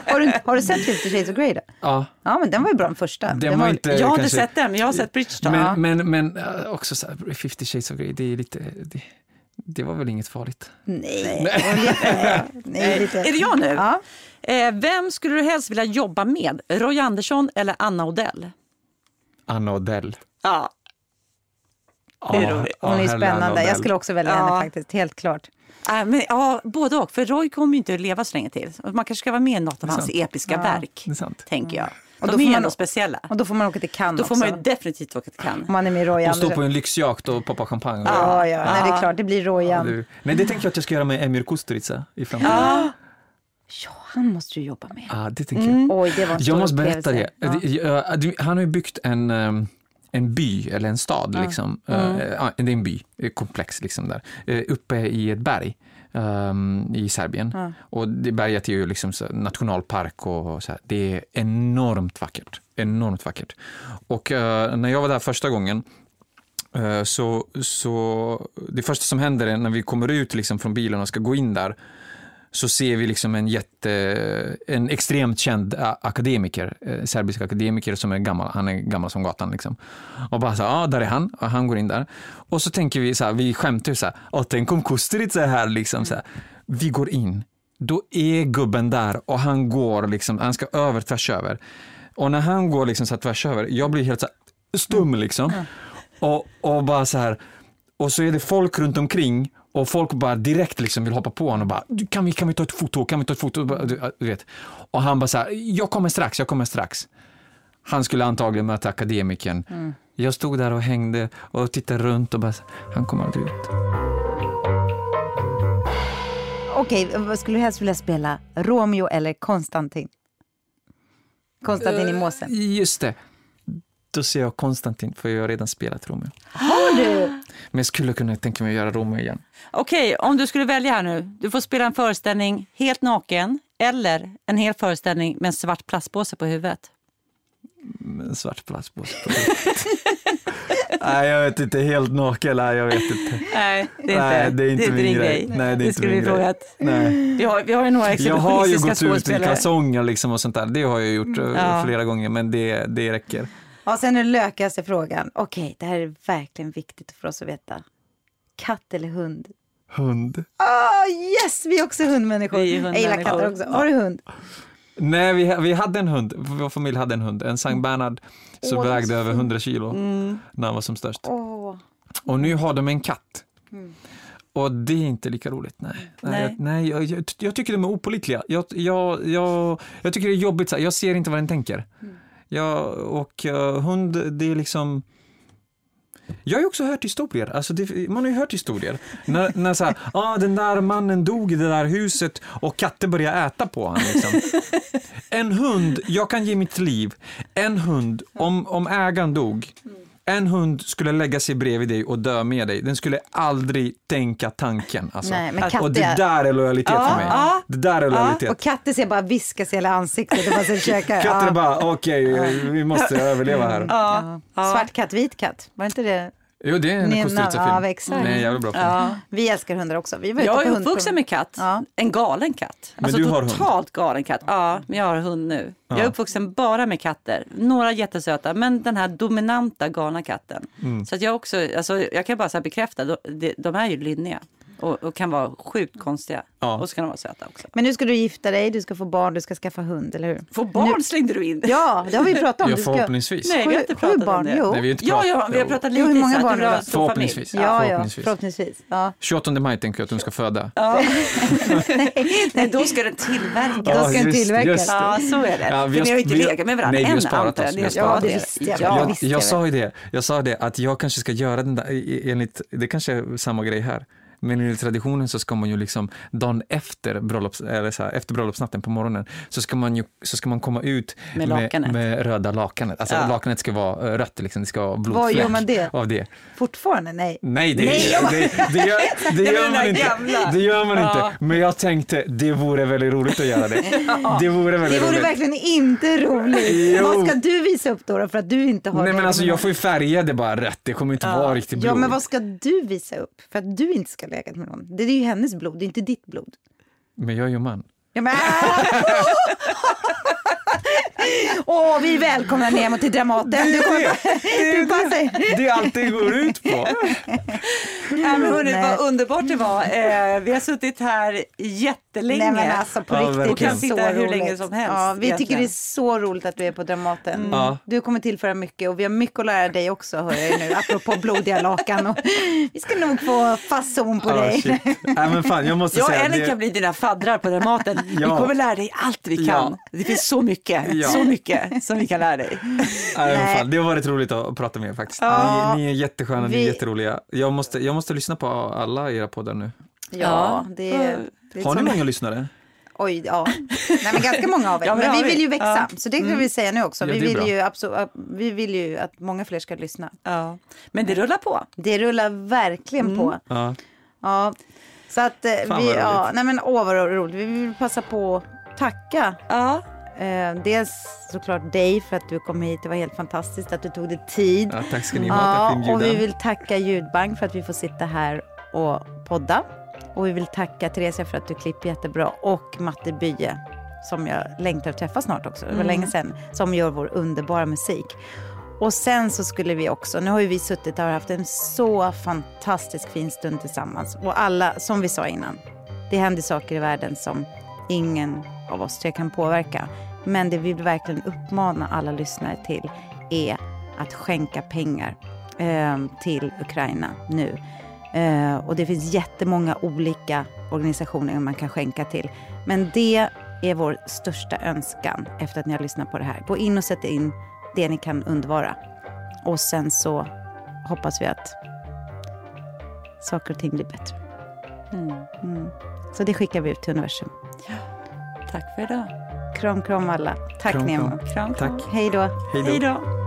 Speaker 2: Har du, har du sett 50 shades of Grey då?
Speaker 3: Ja,
Speaker 2: Ja, men den var ju bra den första.
Speaker 3: den var inte
Speaker 1: Jag har inte sett den, men jag har sett Bridgerton.
Speaker 3: Men, men, men äh, också så här, 50 shades of Grey, det är lite, det, det var väl inget farligt. [laughs]
Speaker 2: Nej. Nej, lite.
Speaker 1: Är det jag nu?
Speaker 2: Ja.
Speaker 1: Eh, vem skulle du helst vilja jobba med? Roy Andersson eller Anna Odell?
Speaker 3: Anna Odell.
Speaker 1: Ja, roligt.
Speaker 3: ja,
Speaker 2: Hon är spännande. Jag skulle också välja
Speaker 1: Ja.
Speaker 2: henne faktiskt, helt klart.
Speaker 1: äh, men, ja både och. För Roy kommer ju inte att leva så länge till. Man kanske ska vara med i något av hans episka
Speaker 2: Ja.
Speaker 1: verk, tänker jag.
Speaker 2: Och
Speaker 1: De
Speaker 2: då får
Speaker 1: är
Speaker 2: man-
Speaker 1: ändå speciella.
Speaker 2: Och då får man åka till Cannes
Speaker 1: Då får man
Speaker 2: också.
Speaker 1: ju definitivt åka till Cannes.
Speaker 2: Om man är med Roy
Speaker 3: Och stå på en lyxjakt och poppa champagne.
Speaker 2: Ja, ja, nej, det
Speaker 1: Ja.
Speaker 2: är klart. Det blir Rojan.
Speaker 3: Du- Nej, det tänker jag att jag ska göra med Emir Kusturica i framtiden.
Speaker 1: Ja,
Speaker 2: Ja, han måste du jobba med.
Speaker 3: Ja, det tänker jag.
Speaker 2: Oj, det var en
Speaker 3: Jag måste berätta det.
Speaker 2: Ja.
Speaker 3: Det- Han har ju byggt en, um, en by, eller en stad, liksom.
Speaker 2: Mm.
Speaker 3: Eh, ja, det är en by, komplex liksom där. Eh, uppe i ett berg um, i Serbien. Och det berget är ju liksom nationalpark och så här. Det är enormt vackert. Enormt vackert. Och eh, när jag var där första gången eh, så, så det första som händer är när vi kommer ut liksom från bilen och ska gå in där så ser vi liksom en jätte, en extremt känd akademiker, eh, serbisk akademiker som är gammal, han är gammal som gatan liksom. Och bara så ja ah, där är han, och han går in där. Och så tänker vi så här, vi skämtar så här, åh tänk om Kusturica är här liksom så här. Vi går in, då är gubben där och han går liksom, han ska över, tvärs över. Och när han går liksom så här tvärs över, jag blir helt så här stum liksom. Och, och bara så här, och så är det folk runt omkring och folk bara direkt liksom vill hoppa på honom och bara, "Du, kan vi, kan vi ta ett foto, kan vi ta ett foto? Du, vet. Och han bara så här, jag kommer strax, jag kommer strax. Han skulle antagligen möta akademikern. Jag stod där och hängde och tittade runt och bara, han kommer aldrig ut.
Speaker 2: Okej, vad skulle du helst vilja spela? Romeo eller Konstantin? Konstantin i måsen.
Speaker 3: Just det. Då ser jag Konstantin, för jag har redan spelat Romeo.
Speaker 2: Har du?
Speaker 3: Men jag skulle kunna tänka mig att göra Romeo igen.
Speaker 1: Okej, om du skulle välja här nu. Du får spela en föreställning helt naken eller en hel föreställning med en svart plastpåse på huvudet.
Speaker 3: Med en svart plastpåse på huvudet. [laughs] Nej, jag vet inte. Helt naken? Nej, jag vet inte.
Speaker 1: Nej, det är
Speaker 3: Nej,
Speaker 1: inte,
Speaker 3: det är inte min
Speaker 1: din
Speaker 3: grej.
Speaker 1: grej.
Speaker 3: Nej, det är inte
Speaker 1: skulle
Speaker 3: min
Speaker 1: vi
Speaker 3: grej.
Speaker 1: frågat.
Speaker 3: Nej.
Speaker 1: Vi har, vi har ju några
Speaker 3: Jag har ju gått ut i kalsonger liksom och sånt där. Det har jag gjort eh,
Speaker 2: Ja.
Speaker 3: flera gånger, men det, det räcker.
Speaker 2: Ja, sen den lökigaste frågan. Okej, det här är verkligen viktigt för oss att veta. Katt eller hund?
Speaker 3: Hund?
Speaker 2: Ah, yes, vi är också hundmänniskor.
Speaker 1: Vi är
Speaker 2: Jag gillar
Speaker 1: hundmänniskor.
Speaker 2: katter också. Har du hund?
Speaker 3: Nej, vi, vi hade en hund. Vår familj hade en hund. En Sankt Bernhard som
Speaker 2: är
Speaker 3: vägde över 100 kilo
Speaker 1: Mm.
Speaker 3: när han var som störst.
Speaker 2: Åh.
Speaker 3: Och nu har de en katt. Och det är inte lika roligt. Nej, nej,
Speaker 1: Nej.
Speaker 3: jag, nej jag, jag, jag tycker de är opålitliga. Jag, jag, jag, jag tycker det är jobbigt. Så här. Jag ser inte vad den tänker. Ja, och uh, hund, det är liksom... Jag har ju också hört historier, alltså det, man har ju hört historier. När, när så här, [laughs] ah, den där mannen dog i det där huset och katter började äta på honom. Liksom. En hund, jag kan ge mitt liv. En hund, om, om ägaren dog, mm en hund skulle lägga sig bredvid dig och dö med dig. Den skulle aldrig tänka tanken. Alltså.
Speaker 2: Nej, men
Speaker 3: och
Speaker 2: katter-
Speaker 3: det där är lojalitet för mig.
Speaker 1: ja.
Speaker 3: Det där är lojalitet.
Speaker 2: Och katter ser bara viskas i hela ansiktet. Och bara käkar.
Speaker 3: Katter är
Speaker 2: Ja.
Speaker 3: bara, okej, vi måste överleva här.
Speaker 1: Ja.
Speaker 2: Ja. Svart katt, vit katt. Var inte det?
Speaker 3: Jo, det är en Kusturica-film.
Speaker 2: namn- ja, exakt.
Speaker 3: Det är en jävla bra film.
Speaker 1: Ja.
Speaker 2: Vi älskar hundar också. Vi var
Speaker 1: Jag är uppvuxen med katt.
Speaker 2: Ja.
Speaker 1: En galen katt.
Speaker 3: Men
Speaker 1: Alltså
Speaker 3: du har hund?
Speaker 1: totalt galen katt. Ja, men jag har hund nu. Jag är
Speaker 3: Ja.
Speaker 1: uppvuxen bara med katter. Några jättesöta, men den här dominanta galna katten.
Speaker 3: Mm.
Speaker 1: Så att jag också, alltså jag kan bara så här bekräfta, de, de, de är ju lynniga. Och, och kan vara sjukt konstiga.
Speaker 3: Ja.
Speaker 1: Och så kan de vara söta också.
Speaker 2: Men nu ska du gifta dig, du ska få barn, du ska skaffa hund, eller hur?
Speaker 1: Få barn
Speaker 2: Nu-
Speaker 1: slängde du in.
Speaker 2: Ja, det har vi pratat om.
Speaker 3: Ja,
Speaker 2: Du ska...
Speaker 3: förhoppningsvis.
Speaker 1: Nej, vi har inte pratat
Speaker 2: barn,
Speaker 1: om det.
Speaker 2: jo.
Speaker 3: Nej, vi har inte
Speaker 1: Ja,
Speaker 3: pratat-
Speaker 1: ja, vi har
Speaker 3: Jo.
Speaker 1: pratat
Speaker 2: Jo,
Speaker 1: lite
Speaker 2: hur många barn
Speaker 1: du vill
Speaker 2: är
Speaker 1: ha
Speaker 2: det?
Speaker 1: stor familj.
Speaker 3: Förhoppningsvis.
Speaker 2: Ja, ja,
Speaker 3: Förhoppningsvis.
Speaker 2: förhoppningsvis. Ja.
Speaker 3: 28 maj tänker jag att de ska föda.
Speaker 1: Ja. [laughs] Nej, då ska den tillverkas.
Speaker 2: Då ska den tillverkas.
Speaker 1: Ja, så är det.
Speaker 3: Ja, vi
Speaker 1: För
Speaker 3: har-
Speaker 1: ni har ju inte
Speaker 3: vi har-
Speaker 1: legat med varandra
Speaker 3: Nej, vi har
Speaker 1: än,
Speaker 3: sparat
Speaker 1: antar jag.
Speaker 3: oss, vi har
Speaker 1: har
Speaker 3: sparat.
Speaker 2: Ja, det jag.
Speaker 1: Ja.
Speaker 3: Sa ju det, jag sa det att jag kanske ska göra den där, enligt, det kanske är samma grej här. Men enligt traditionen så ska man ju liksom dagen efter, bröllops, eller så här, efter bröllopsnatten på morgonen så ska man ju så ska man komma ut
Speaker 1: Med
Speaker 3: med, med röda lakanet. Alltså
Speaker 1: Ja.
Speaker 3: lakanet ska vara eh, rött, liksom. det ska vara
Speaker 2: Vad
Speaker 3: blodfläck
Speaker 2: gör man det?
Speaker 3: av det.
Speaker 2: Fortfarande? Nej.
Speaker 3: Nej, det,
Speaker 2: Nej, jag-
Speaker 3: det, det, gör, [laughs] det
Speaker 1: Det
Speaker 3: gör man inte.
Speaker 1: gamla.
Speaker 3: Det gör man
Speaker 1: Ja.
Speaker 3: inte. Men jag tänkte, det vore väldigt roligt att göra det. [laughs] Det vore
Speaker 2: Det
Speaker 3: väldigt
Speaker 2: vore
Speaker 3: roligt.
Speaker 2: verkligen inte roligt.
Speaker 3: Jo.
Speaker 2: Vad ska du visa upp då, då för att du inte har
Speaker 3: Nej
Speaker 2: det?
Speaker 3: men alltså jag får ju färga det bara rätt, det kommer inte vara riktigt blod.
Speaker 2: Ja, men vad ska du visa upp för att du inte ska lägga med någon? Det är ju hennes blod, det är inte ditt blod.
Speaker 3: Men jag är ju man.
Speaker 2: Ja, men... [laughs] [laughs] Åh, vi välkomnar Nemo till Dramaten. Du kommer...
Speaker 3: det,
Speaker 2: Du passar...
Speaker 3: det allt det går ut på.
Speaker 1: Ja, men hörni, vad underbart det var. Eh, vi har suttit här jättelänge.
Speaker 2: Nej men alltså på
Speaker 3: Ja,
Speaker 2: riktigt. det är
Speaker 1: Kan sitta hur länge som helst,
Speaker 2: Ja, vi tycker
Speaker 1: egentligen.
Speaker 2: det är så roligt att du är på Dramaten.
Speaker 3: Ja.
Speaker 2: Du kommer tillföra mycket och vi har mycket att lära dig också hör jag nu. Apropå blodiga lakan. Och vi ska nog få fason på
Speaker 3: Ah,
Speaker 2: dig.
Speaker 3: shit. Nej, men fan, jag måste
Speaker 1: Jag och
Speaker 3: säga
Speaker 1: Ellen
Speaker 3: det-
Speaker 1: kan bli dina faddrar på Dramaten. [laughs] Vi
Speaker 3: Ja.
Speaker 1: kommer lära dig allt vi kan.
Speaker 3: Ja.
Speaker 1: Det finns så mycket,
Speaker 3: Ja.
Speaker 1: Så mycket som vi kan lära dig. [laughs]
Speaker 3: Nej, det har varit roligt att prata med er faktiskt.
Speaker 2: Ja.
Speaker 3: Ni, ni är jättesköna, ni
Speaker 2: Vi-
Speaker 3: är jätteroliga. Jag måste, jag måste lyssna på alla era poddar nu.
Speaker 2: Ja, det är... Det är
Speaker 3: Har ni många lyssnare?
Speaker 2: Oj, ja. Nej, men ganska många av er.
Speaker 1: Ja, men
Speaker 2: men vi vill
Speaker 1: vi.
Speaker 2: ju växa.
Speaker 1: Ja.
Speaker 2: Så det kan vi säga nu också.
Speaker 3: Ja,
Speaker 2: vi,
Speaker 3: det är
Speaker 2: vill
Speaker 3: bra.
Speaker 2: ju absolut, vi vill ju att många fler ska lyssna.
Speaker 1: Ja. Men det rullar på.
Speaker 2: Det rullar verkligen på.
Speaker 3: Ja.
Speaker 2: Ja. Så att eh,
Speaker 3: Fan,
Speaker 2: vi,
Speaker 3: vad
Speaker 2: ja, nej men åh vad roligt. Vi vill passa på att tacka.
Speaker 1: Ja.
Speaker 2: Eh, dels såklart dig för att du kom hit. Det var helt fantastiskt att du tog dig tid.
Speaker 3: Ja, tack ska ni ha, tack för
Speaker 2: Ja, och vi
Speaker 3: inbjudan.
Speaker 2: vill tacka Ljudbank för att vi får sitta här och podda. Och vi vill tacka Theresia för att du klipper jättebra. Och Matte Bye som jag längtar att träffa snart också. Det var länge sedan. Som gör vår underbara musik. Och sen så skulle vi också, nu har ju vi suttit och haft en så fantastisk fin stund tillsammans. Och alla, som vi sa innan, det händer saker i världen som ingen av oss tre kan påverka. Men det vi vill verkligen uppmana alla lyssnare till är att skänka pengar eh, till Ukraina nu. Eh, och det finns jättemånga olika organisationer man kan skänka till. Men det är vår största önskan efter att ni har lyssnat på det här. Gå in och sätt in det ni kan undvara. Och sen så hoppas vi att saker och ting blir bättre. Mm. mm. Så det skickar vi ut till universum.
Speaker 1: Tack för idag.
Speaker 2: Kram, kram alla. Tack
Speaker 3: Kram.
Speaker 2: Nemo.
Speaker 1: Kram, kram.
Speaker 3: Tack.
Speaker 2: Hej då.
Speaker 3: Hej då.
Speaker 1: Hej då.